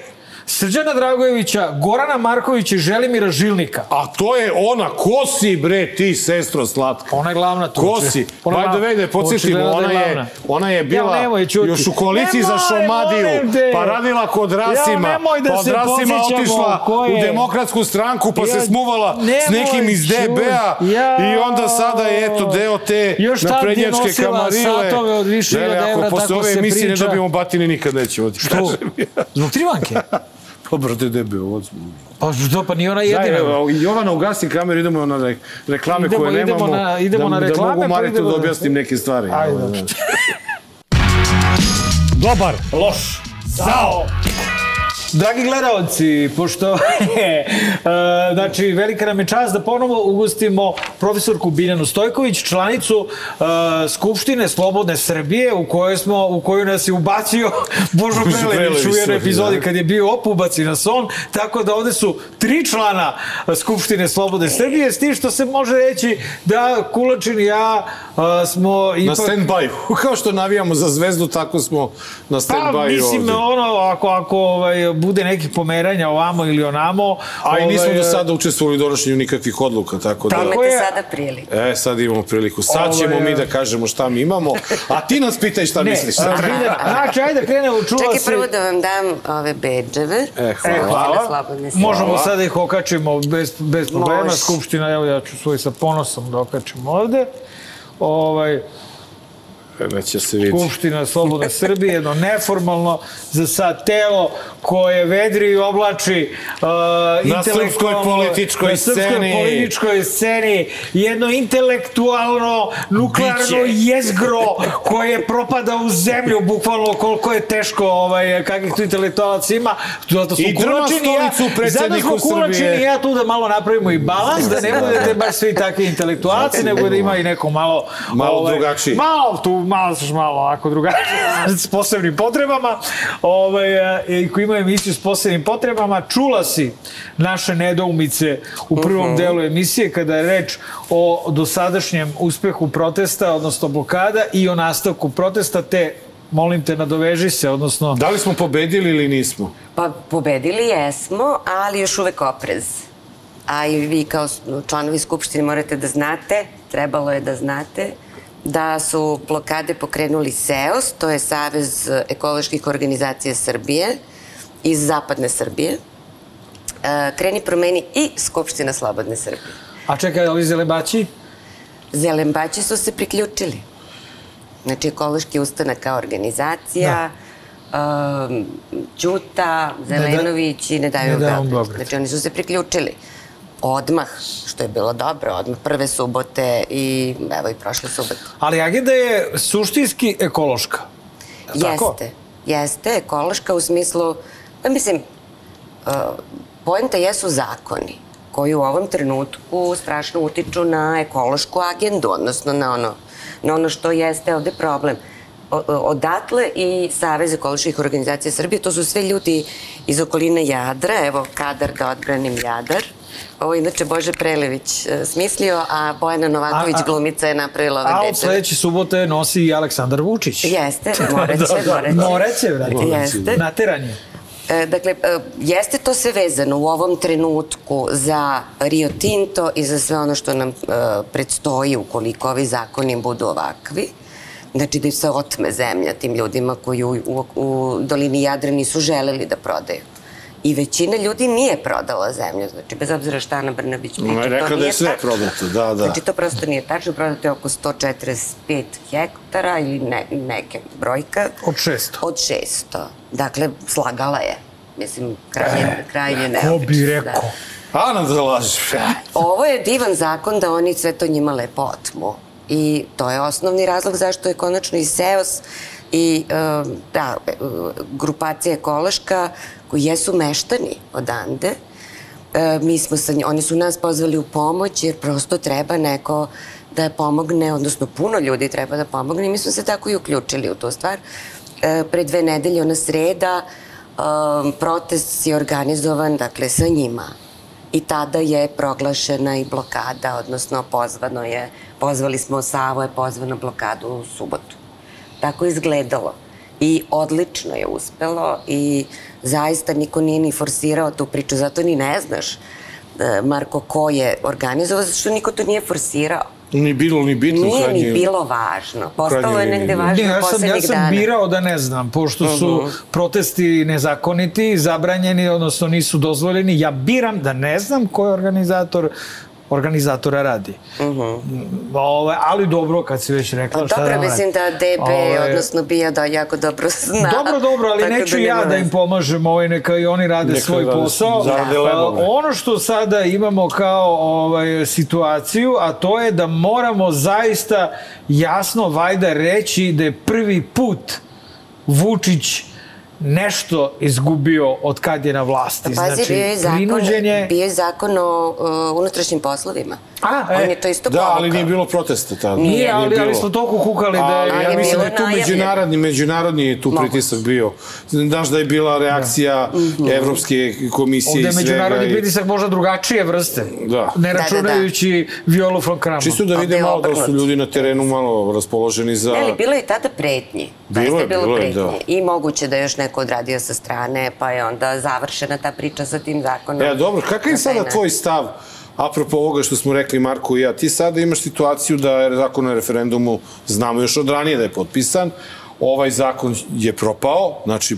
Srđana Dragojevića, Gorana Markovića i Želimira Žilnika. A to je ona, ko si bre ti, sestro slatka? Ona je glavna tu. Ko si? Ona da je podsjetimo, Očigledno da ona je, ona je bila Ja, nemoj, ćuti. još u koaliciji za Šomadiju, pa radila kod Rasima, Ja, da pa od se Rasima otišla u demokratsku stranku, pa Ja, se smuvala s nemoj, nekim iz. DB-a Ja. i onda sada je eto deo te Još naprednjačke kamarile. satove od više Ne, ne, hiljada ako evra, posle tako ove se emisije ne priča. dobijemo batine, nikad nećemo Što? Zbog Trivanke? Pa brate DB, ovo Pa što, pa nije ona Daj, jedina. evo, Jovana, ugasi kameru, idemo na re- reklame Idemo- koje idemo nemamo. na- idemo da, na reklame, Da mogu pa Maritu da objasnim neke stvari. Ajde. Da. Dobar, loš, zao. Dragi gledalci, pošto je, e, znači, velika nam je čast da ponovo ugostimo profesorku Biljanu Stojković, članicu e, Skupštine Slobodne Srbije, u kojoj smo, u koju nas je ubacio Božo Prelević u jednoj Prelević, epizodi da. kad je bio op, ubaci nas on, tako da ovde su tri člana Skupštine Slobodne Srbije, s tim što se može reći da Kulačin i ja e, smo Na ipak... stand-by. Kao što navijamo za zvezdu, tako smo na Pa, stand-by mislim, ovde. ono, ako, ako ovaj, bude nekih pomeranja ovamo ili onamo... A i nismo ovaj, do sada učestvovali u donošenju nikakvih odluka, tako da... Tako je. sada priliku. E, sad imamo priliku. Sad ćemo Ovaj, mi da kažemo šta mi imamo, a ti nas pitaj šta Ne, misliš. a, Biljana, znači, ajde krenemo, čula Čekaj se... prvo da vam dam ove bedževe. E, hvala. Skupštine Hvala. Možemo sada da ih okačimo bez, bez problema. Skupština, evo ja ću svoj sa ponosom da okačim ovde. Ovaj, Neće se vidjeti. Skupština Slobodne Srbije, jedno neformalno za sad telo koje vedri i oblači uh, Na srpskoj političkoj na srpskoj sceni. političkoj sceni jedno intelektualno nuklearno Biće. jezgro koje propada u zemlju bukvalno koliko je teško ovaj, kakvih tu intelektualaca ima zato su I drma Kulačin i ja stolicu predsjedniku zato smo Kulačin i ja tu da malo napravimo i balans da ne budete baš svi takvi intelektualci nego da ima i neko malo ovaj, Malo drugačiji. malo tu malo još malo ovako drugačije s posebnim potrebama ovaj, e, i koji ima emisiju s posebnim potrebama čula si naše nedoumice u prvom delu emisije kada je reč o dosadašnjem uspehu protesta odnosno blokada i o nastavku protesta te molim te nadoveži se odnosno Da li smo pobedili ili nismo? Pa pobedili jesmo, ali još uvek oprez. A i vi kao članovi Skupštine morate da znate, trebalo je da znate, da su blokade pokrenuli SEOS, to je Savez ekoloških organizacija Srbije iz zapadne Srbije. E, kreni promeni i Skupština Slobodne Srbije. a čekaj ovi zelebaći Zelembaći su se priključili. Znači, ekološki ustanak kao organizacija, da. um, Ćuta, Zelenović i Ne daju Ne daju Beograd. Beograd. Znači, oni su se priključili. Odmah, što je bilo dobro, odmah prve subote i evo i prošle subote. ali agenda je suštinski ekološka Tako? Jeste, jeste, ekološka u smislu, pa mislim, uh, poenta jesu zakoni koji u ovom trenutku strašno utiču na ekološku agendu, odnosno na ono, na ono što jeste ovde problem. O- odatle i Savez ekoloških organizacija Srbije, to su sve ljudi iz okoline Jadra, evo kadar da odbranim Jadar. Ovo je inače Bože Prelević e, smislio, a Bojana Novaković A- a- glumica je napravila ove a od sledeće subote nosi i Aleksandar Vučić Jeste, moreće, moreće. Moreće, brate. Jeste. Nateranje. E, Dakle, e, jeste to sve vezano u ovom trenutku za Rio Tinto i za sve ono što nam predstoji ukoliko ovi zakoni budu ovakvi. Znači da se otme zemlja tim ljudima koji u, u, u dolini Jadra nisu želeli da prodaju. I većina ljudi nije prodala zemlju, znači bez obzira šta Ana Brnabić priča, to rekla da je sve tačno. prodato, da, da. Znači to prosto nije tačno, prodato je oko 145 hektara ili ne, neke brojka. Od 600. Od 600. Dakle, slagala je. Mislim, krajnje, E, krajnje Ko neobično. bi rekao? Ana da lažeš. Ovo je divan zakon da oni sve to njima lepo otmu. I to je osnovni razlog zašto je konačno i SEOS i um, da, e, grupacija ekološka koji jesu meštani odande. E, mi smo sa, oni su nas pozvali u pomoć jer prosto treba neko da pomogne, odnosno puno ljudi treba da pomogne i mi smo se tako i uključili u tu stvar. E, pre dve nedelje, ona sreda, um, protest je organizovan, dakle, sa njima. I tada je proglašena i blokada, odnosno pozvano je, pozvali smo Savo je pozvano blokadu u subotu. Tako je izgledalo. I odlično je uspelo i zaista niko nije ni forsirao tu priču, zato ni ne znaš, e, Marko, ko je organizovao, zato što niko to nije forsirao. Ni bilo, ni bitno. Nije ni bilo važno. Postalo je negde važno Ne, ja sam, poslednjih ja sam dana. birao da ne znam, pošto su protesti nezakoniti, zabranjeni, odnosno nisu dozvoljeni. Ja biram da ne znam ko je organizator organizatora radi. Uh -huh. Ove, ali dobro, kad si već rekla, Pa šta dobro, da mislim da DB, Ove, odnosno Bija da jako dobro zna. Dobro, dobro, ali Tako neću nema ja da im pomažem, ovaj, neka i oni rade Neka svoj rade posao. zarade A, ono što sada imamo kao ovaj, situaciju, a to je da moramo zaista jasno, vajda, reći da je prvi put Vučić nešto izgubio od kad je na vlasti. Pa Pazi, bio je zakon, prinuđen je... bio je zakon o uh, unutrašnjim poslovima. A, On e, je to isto Da, ali povukao. nije bilo protesta tada. Nije, ali, ali bilo. smo toliko kukali da je... Ali je ja mislim da je tu međunarodni, međunarodni je tu Moguće. pritisak bio. Znaš da je bila reakcija Evropske komisije Ovde i je svega. međunarodni i- pritisak možda drugačije vrste. Da. Ne Da, da, da. računajući Violu von Kramon. Čisto da Ovde vide malo da su ljudi na terenu malo raspoloženi za... Ne, ali bilo je tada pretnji. Bilo Zaista je, bilo je, da. I moguće da je još neko odradio sa strane, pa je onda završena ta priča sa tim zakonom. E, dobro, kakav je Na sada tvoj stav apropo ovoga što smo rekli Marko i ja? Ti sada imaš situaciju da je zakon o referendumu, znamo još od ranije da je potpisan, ovaj zakon je propao, znači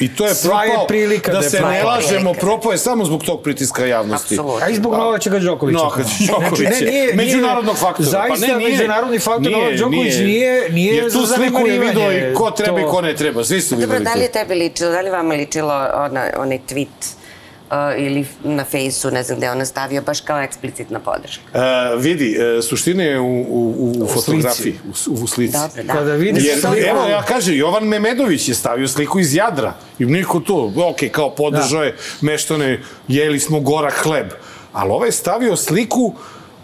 I to je Sva je propao, prilika da, da se ne lažemo, propao je samo zbog tog pritiska javnosti. Apsolutno. A i zbog Novačega Đokovića. Novaka Đokovića. Znači, ne, nije, Međunarodnog faktora. Pa Zaista ne, nije. međunarodni faktor Nije, Novak Đoković nije. nije, nije Jer tu za sliku je video i ko treba i To- ko ne treba. Svi su Dobro, videli da li to. je tebi ličilo, da li vama ličilo ona, onaj tweet ili na fejsu, ne znam gde je ona stavio, baš kao eksplicitna podrška. E, vidi, e, suština je u, u, u, fotografiji, u, u slici. Dobro, da. Kada vidiš Jer, sliku- evo, ja kažem, Jovan Memedović je stavio sliku iz Jadra. I niko tu, ok, kao podržao je meštane, jeli smo gora hleb. Ali ovaj je stavio sliku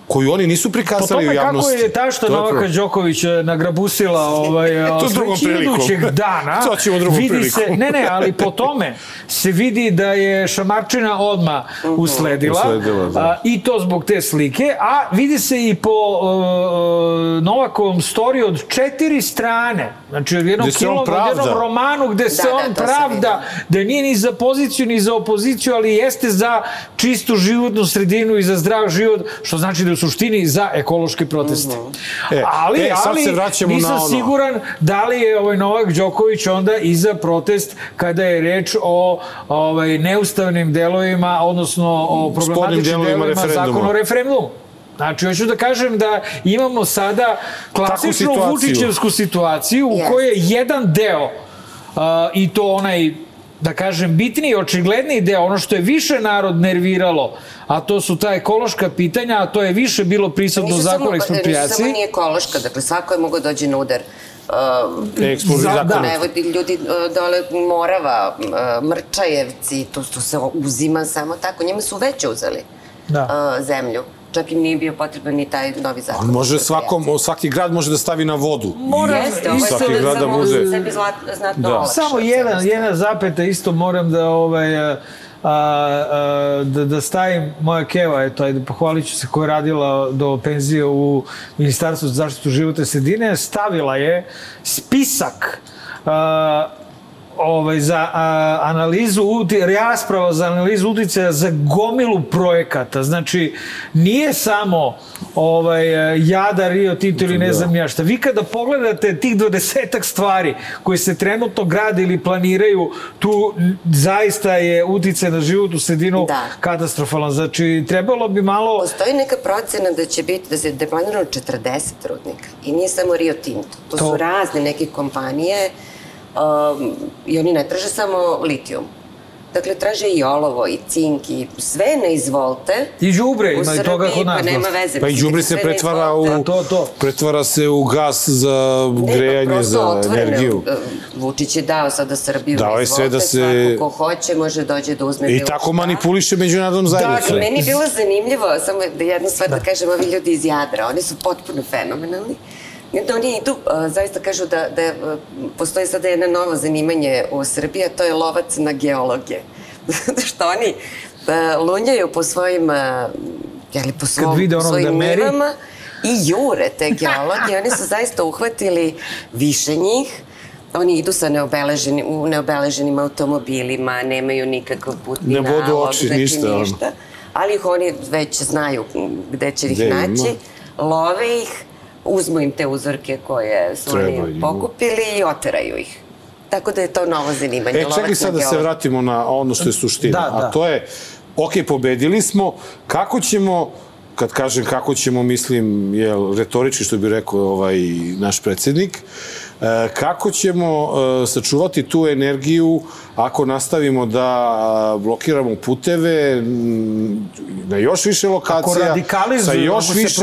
koju oni nisu Po prikazali u tome kako javnosti. je tašta To je Novaka. Đoković e, nagrabusila ovaj, To drugom sledećeg prilikom. idućeg dana, To ćemo drugom vidi prilikom. se, ne, ne, ali po tome se vidi da je Šamarčina odma usledila, Usledila, da. a, i to zbog te slike, a vidi se i po uh, Novakovom storiju od četiri strane, znači od jednog, on kilom, od jednom romanu gde se Da, da, on se pravda da nije ni za poziciju ni za opoziciju, ali jeste za čistu životnu sredinu i za zdrav život, što znači da u suštini za ekološke proteste. E, ali, e, sad ali se vraćamo nisam na ono. siguran da li je ovaj Novak Đoković onda i za protest kada je reč o ovaj, neustavnim delovima, odnosno o problematičnim delovima delovima zakona o referendumu. Znači, hoću da kažem da imamo sada klasičnu situaciju. Vučićevsku situaciju u Jeste. kojoj je jedan deo uh, i to onaj da kažem, bitniji, očigledniji deo, ono što je više narod nerviralo, a to su ta ekološka pitanja, a to je više bilo prisutno u zakonu o samo- Nisu ekspropriaciji. samo nije ekološka, dakle svako je mogao dođe na udar. Ekspro- Za- zakon. da. Evo ljudi uh, dole Morava, uh, Mrčajevci, to, to se uzima samo tako. Njima su već uzeli Da. uh, zemlju. Čak im nije bio potreban ni taj novi zakon. On može svakom, svaki grad može da stavi na vodu. Moram Jeste, ovo je Svaki sad grad da bude- sebi znatno Da. olakšao Samo jedan, jedna zapeta isto moram da ovaj a, a, da, da stavim moja keva, eto, ajde, pohvalit ću se koja je radila do penzije u Ministarstvu za zaštitu životne sredine, stavila je spisak a, ovaj, za a, analizu, uti, rasprava za analizu uticaja za gomilu projekata. Znači, nije samo ovaj, Jada, Rio Tinto ili ne znam ja šta. Vi kada pogledate tih dvadesetak stvari koje se trenutno grade ili planiraju, tu zaista je uticaj na životnu sredinu Da. katastrofalan. Znači, trebalo bi malo... Postoji neka procena da će biti, da se da je planirano 40 rudnika. I nije samo Rio Tinto. To, To- su razne neke kompanije um, i oni ne traže samo litijum. Dakle, traže i olovo, i cink, i sve ne izvolte. I đubre, U ima i toga kod nas. Pa nema veze. Pa i kad se pretvara u, To, to. pretvara se u gas za grejanje, za otvoreno. energiju. E, Vučić je dao sada Srbiju. Dao na je sve da se- Svako ko hoće može dođe da uzme I tako šta. manipuliše međunarodnom zajednicom. Dakle, meni je bilo zanimljivo, samo da jednu stvar da, kažem, ovi ljudi iz Jadra, oni su potpuno fenomenalni. I onda oni idu, a, zaista kažu da, da a, postoji sada jedno novo zanimanje u Srbiji, a to je lovac na geologe. Zato što oni a, lunjaju po svojim, a, jeli, po svom, svojim da meri. nivama i jure te geologe. Oni su zaista uhvatili više njih, Oni idu sa neobeleženim, u neobeleženim automobilima, nemaju nikakav putni Ne nalog, oči, znači ništa, ništa. Ali ih oni već znaju gde će ih Gde ima. naći, love ih, uzmu im te uzorke koje su Treba oni pokupili i oteraju ih. Tako da je to novo zanimanje. E, čekaj sad da se vratimo na ono što je suština. Da, da. A to je, ok, pobedili smo, kako ćemo, kad kažem kako ćemo, mislim, jel, retorički što bi rekao ovaj naš predsednik, e, kako ćemo e, sačuvati tu energiju ako nastavimo da a, blokiramo puteve m, na još više lokacija, sa još više,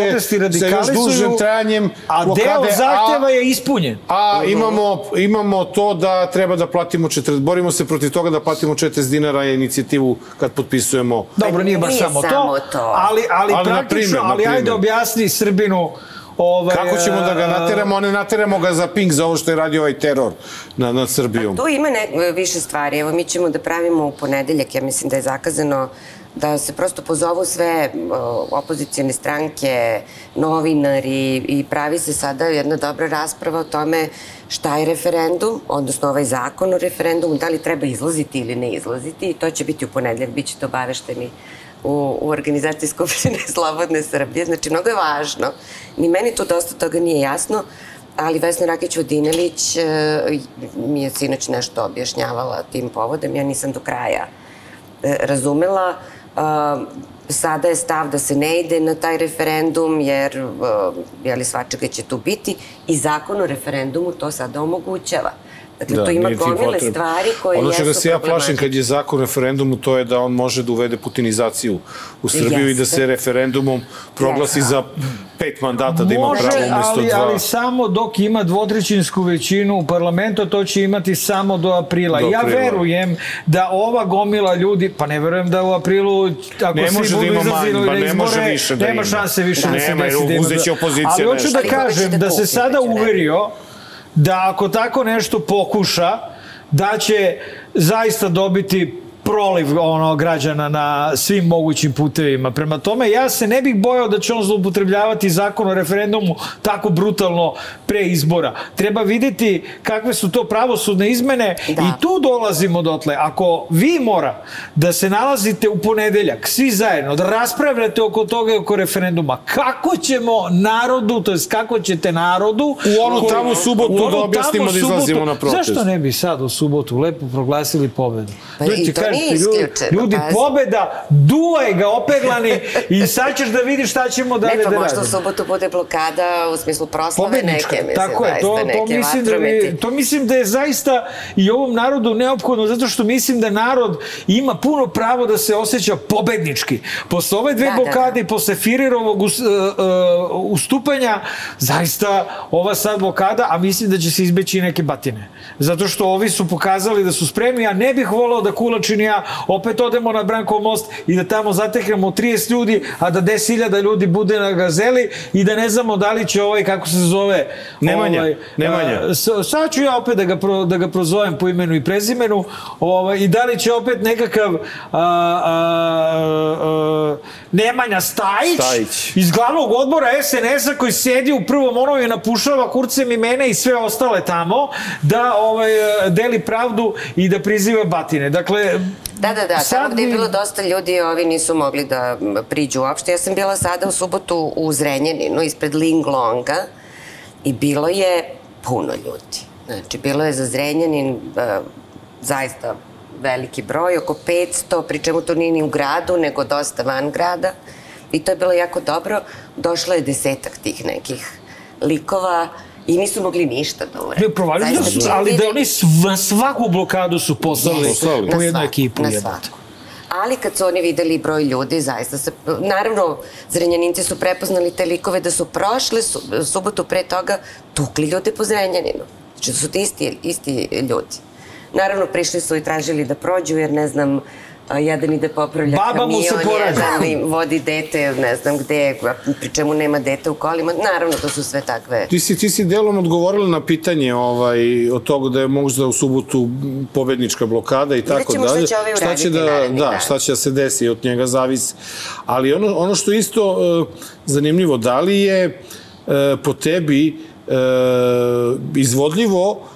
sa još dužim trajanjem A blokade, deo a- zahteva je ispunjen. A imamo, imamo to da treba da platimo 40, borimo se protiv toga da platimo 40 dinara inicijativu kad potpisujemo. Dobro, nije baš Nije samo, samo to, to. ali, ali, Ali praktično, ali ajde objasni Srbinu ovaj, Kako ćemo da ga nateramo, a ne nateramo ga za ping za ovo što je radio ovaj teror nad, nad Srbijom? Tu ima ne, više stvari. Evo, mi ćemo da pravimo u ponedeljak, ja mislim da je zakazano da se prosto pozovu sve o, opozicijne stranke, novinari i pravi se sada jedna dobra rasprava o tome šta je referendum, odnosno ovaj zakon o referendumu, da li treba izlaziti ili ne izlaziti i to će biti u ponedeljak, bit ćete obavešteni u, u organizaciji Skupštine Slobodne Srbije. Znači, mnogo je važno. Ni meni tu dosta toga nije jasno, ali Vesna Rakić-Vodinelić e, mi je sinoć nešto objašnjavala tim povodom. Ja nisam do kraja e, razumela. E, sada je stav da se ne ide na taj referendum, jer e, jeli, svačega će tu biti i zakon o referendumu to sada omogućava. Dakle, tu ima nije ti gomile stvari koje Ono jesu čega se ja plašim kad je zakon o referendumu, to je da on može da uvede putinizaciju u Srbiju i da Jeste. se referendumom proglasi za pet mandata da ima Može, pravo umesto ali, dva. ali samo dok ima dvotrećinsku većinu u parlamentu, to će imati samo do aprila. Do ja aprila. verujem da ova gomila ljudi, pa ne verujem da u aprilu, ako Ne svi može da budu ima izlazili manje, pa na ne izbore, može više da nema ima. šanse više da, se Nema, desi. da ima uzeće da- opozicija Ali hoću nešto. da kažem da da se sada uverio da ako tako nešto pokuša, da će zaista dobiti proliv ono građana na svim mogućim putevima. Prema tome, ja se ne bih bojao da će on zloupotrebljavati zakon o referendumu tako brutalno pre izbora. Treba videti kakve su to pravosudne izmene Da. i tu dolazimo dotle. Ako vi mora da se nalazite u ponedeljak, svi zajedno, da raspravljate oko toga i oko referenduma, kako ćemo narodu, to jest kako ćete narodu U onu tamo subotu u onu da objasnimo da izlazimo subotu- na protest. Zašto ne bi sad u subotu lepo proglasili pobedu? Pa Ljudi, nije ljudi, isključeno, Ljudi, pazi. pobeda, duvaj ga opeglani i sad ćeš da vidiš šta ćemo dalje Ne, pa da možda radimo. subotu bude blokada u smislu proslave Pobednička, neke, mislim, tako je, to, to, mislim da, je, to mislim da je zaista i ovom narodu neophodno, zato što mislim da narod ima puno pravo da se osjeća pobednički. Posle ove dve Da, da, blokade i posle Firirovog us, uh, uh, ustupanja, zaista ova sad blokada, a mislim da će se izbeći i neke batine. Zato što ovi su pokazali da su spremni, a ne bih volao da Kulačin ja opet odemo na Brankov most i da tamo zateknemo 30 ljudi, a da 10.000 ljudi bude na gazeli i da ne znamo da li će ovaj, kako se zove... Nemanja, ovaj, Nemanja. a, sad ću ja opet da ga, pro, da ga prozovem po imenu i prezimenu ovaj, i da li će opet nekakav a, a, a, Nemanja Stajić, Stajić. iz glavnog odbora SNS-a koji sedi u prvom onom i napušava kurcem i mene i sve ostale tamo da ovaj, deli pravdu i da priziva batine. Dakle, Da, da, da, sad tamo gde je bi- bilo dosta ljudi, ovi nisu mogli da priđu uopšte. Ja sam bila sada u subotu u Zrenjaninu, ispred Linglonga, i bilo je puno ljudi. Znači, bilo je za Zrenjanin e, zaista veliki broj, oko 500, pri čemu to nije ni u gradu, nego dosta van grada. I to je bilo jako dobro. Došlo je desetak tih nekih likova i nisu mogli ništa da urade. Ne, provalili da su, ali da oni sv, svaku blokadu su poslali Poslali. po Na jednu ekipu. Na svaku. Ali kad su oni videli broj ljudi, zaista se... Naravno, Zrenjaninci su prepoznali te likove da su prošle su, subotu pre toga tukli ljude po Zrenjaninu. Znači da su ti isti, isti ljudi. Naravno, prišli su i tražili da prođu, jer ne znam, a, jedan ide popravlja Baba mu se kamion, porađa. jedan vodi dete, ne znam gde, pri čemu nema dete u kolima. Naravno, to su sve takve... Ti si, ti si delom odgovorila na pitanje ovaj, od toga da je možda u subotu pobednička blokada i tako ćemo šta dalje. će ovaj šta će uraditi da, narednih da, dana. šta će da se desi, od njega zavisi. Ali ono, ono što isto uh, zanimljivo, da li je uh, po tebi uh, izvodljivo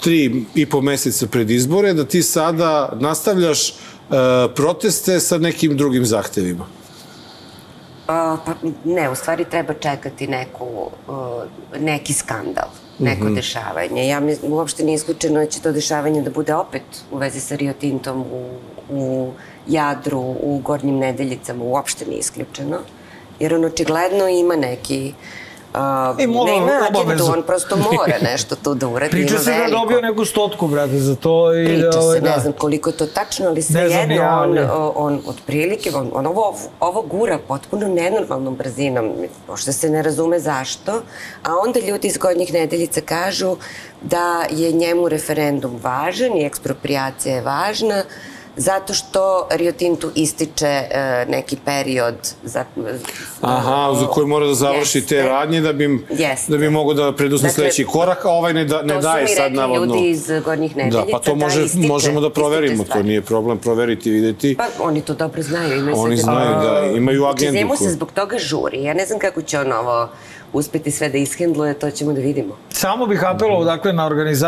tri i po meseca pred izbore da ti sada nastavljaš proteste sa nekim drugim zahtevima? A, pa ne, u stvari treba čekati neku, uh, neki skandal, neko Mhm. dešavanje. Ja mi, uopšte nije isključeno da će to dešavanje da bude opet u vezi sa Rio Tintom u, u Jadru, u Gornjim Nedeljicama, uopšte nije isključeno. Jer on očigledno ima neki Uh, I mora ne ima agendu, on prosto mora nešto tu da uradi. Priča se da je dobio neku stotku, brate, za to. I Priča da, ovaj, se, ne da. znam koliko je to tačno, ali sve Ne jedno, ja, on, ali- o- on otprilike, on, on ovo, ovo gura potpuno nenormalnom brzinom, možda se ne razume zašto, a onda ljudi iz Gornjih nedeljica kažu da je njemu referendum važan i ekspropriacija je važna, zato što Rio Tintu ističe e, neki period za... Aha, za koji mora da završi te Jeste. radnje da bi, Jeste. da bi mogao da preduzme Dakle, sledeći korak, a ovaj ne, da, ne to daje su mi sad rekli navodno. ljudi iz Gornjih Da, nedeljica. pa to može, ističe- možemo da proverimo, to nije problem proveriti, videti. Pa oni to dobro znaju, imaju Oni sve te- znaju da imaju Znači, agendu. njemu se zbog toga žuri. Ja ne znam kako će on ovo uspeti sve da ishendluje, to ćemo da vidimo. Samo bih apelovao, dakle, na organizaciju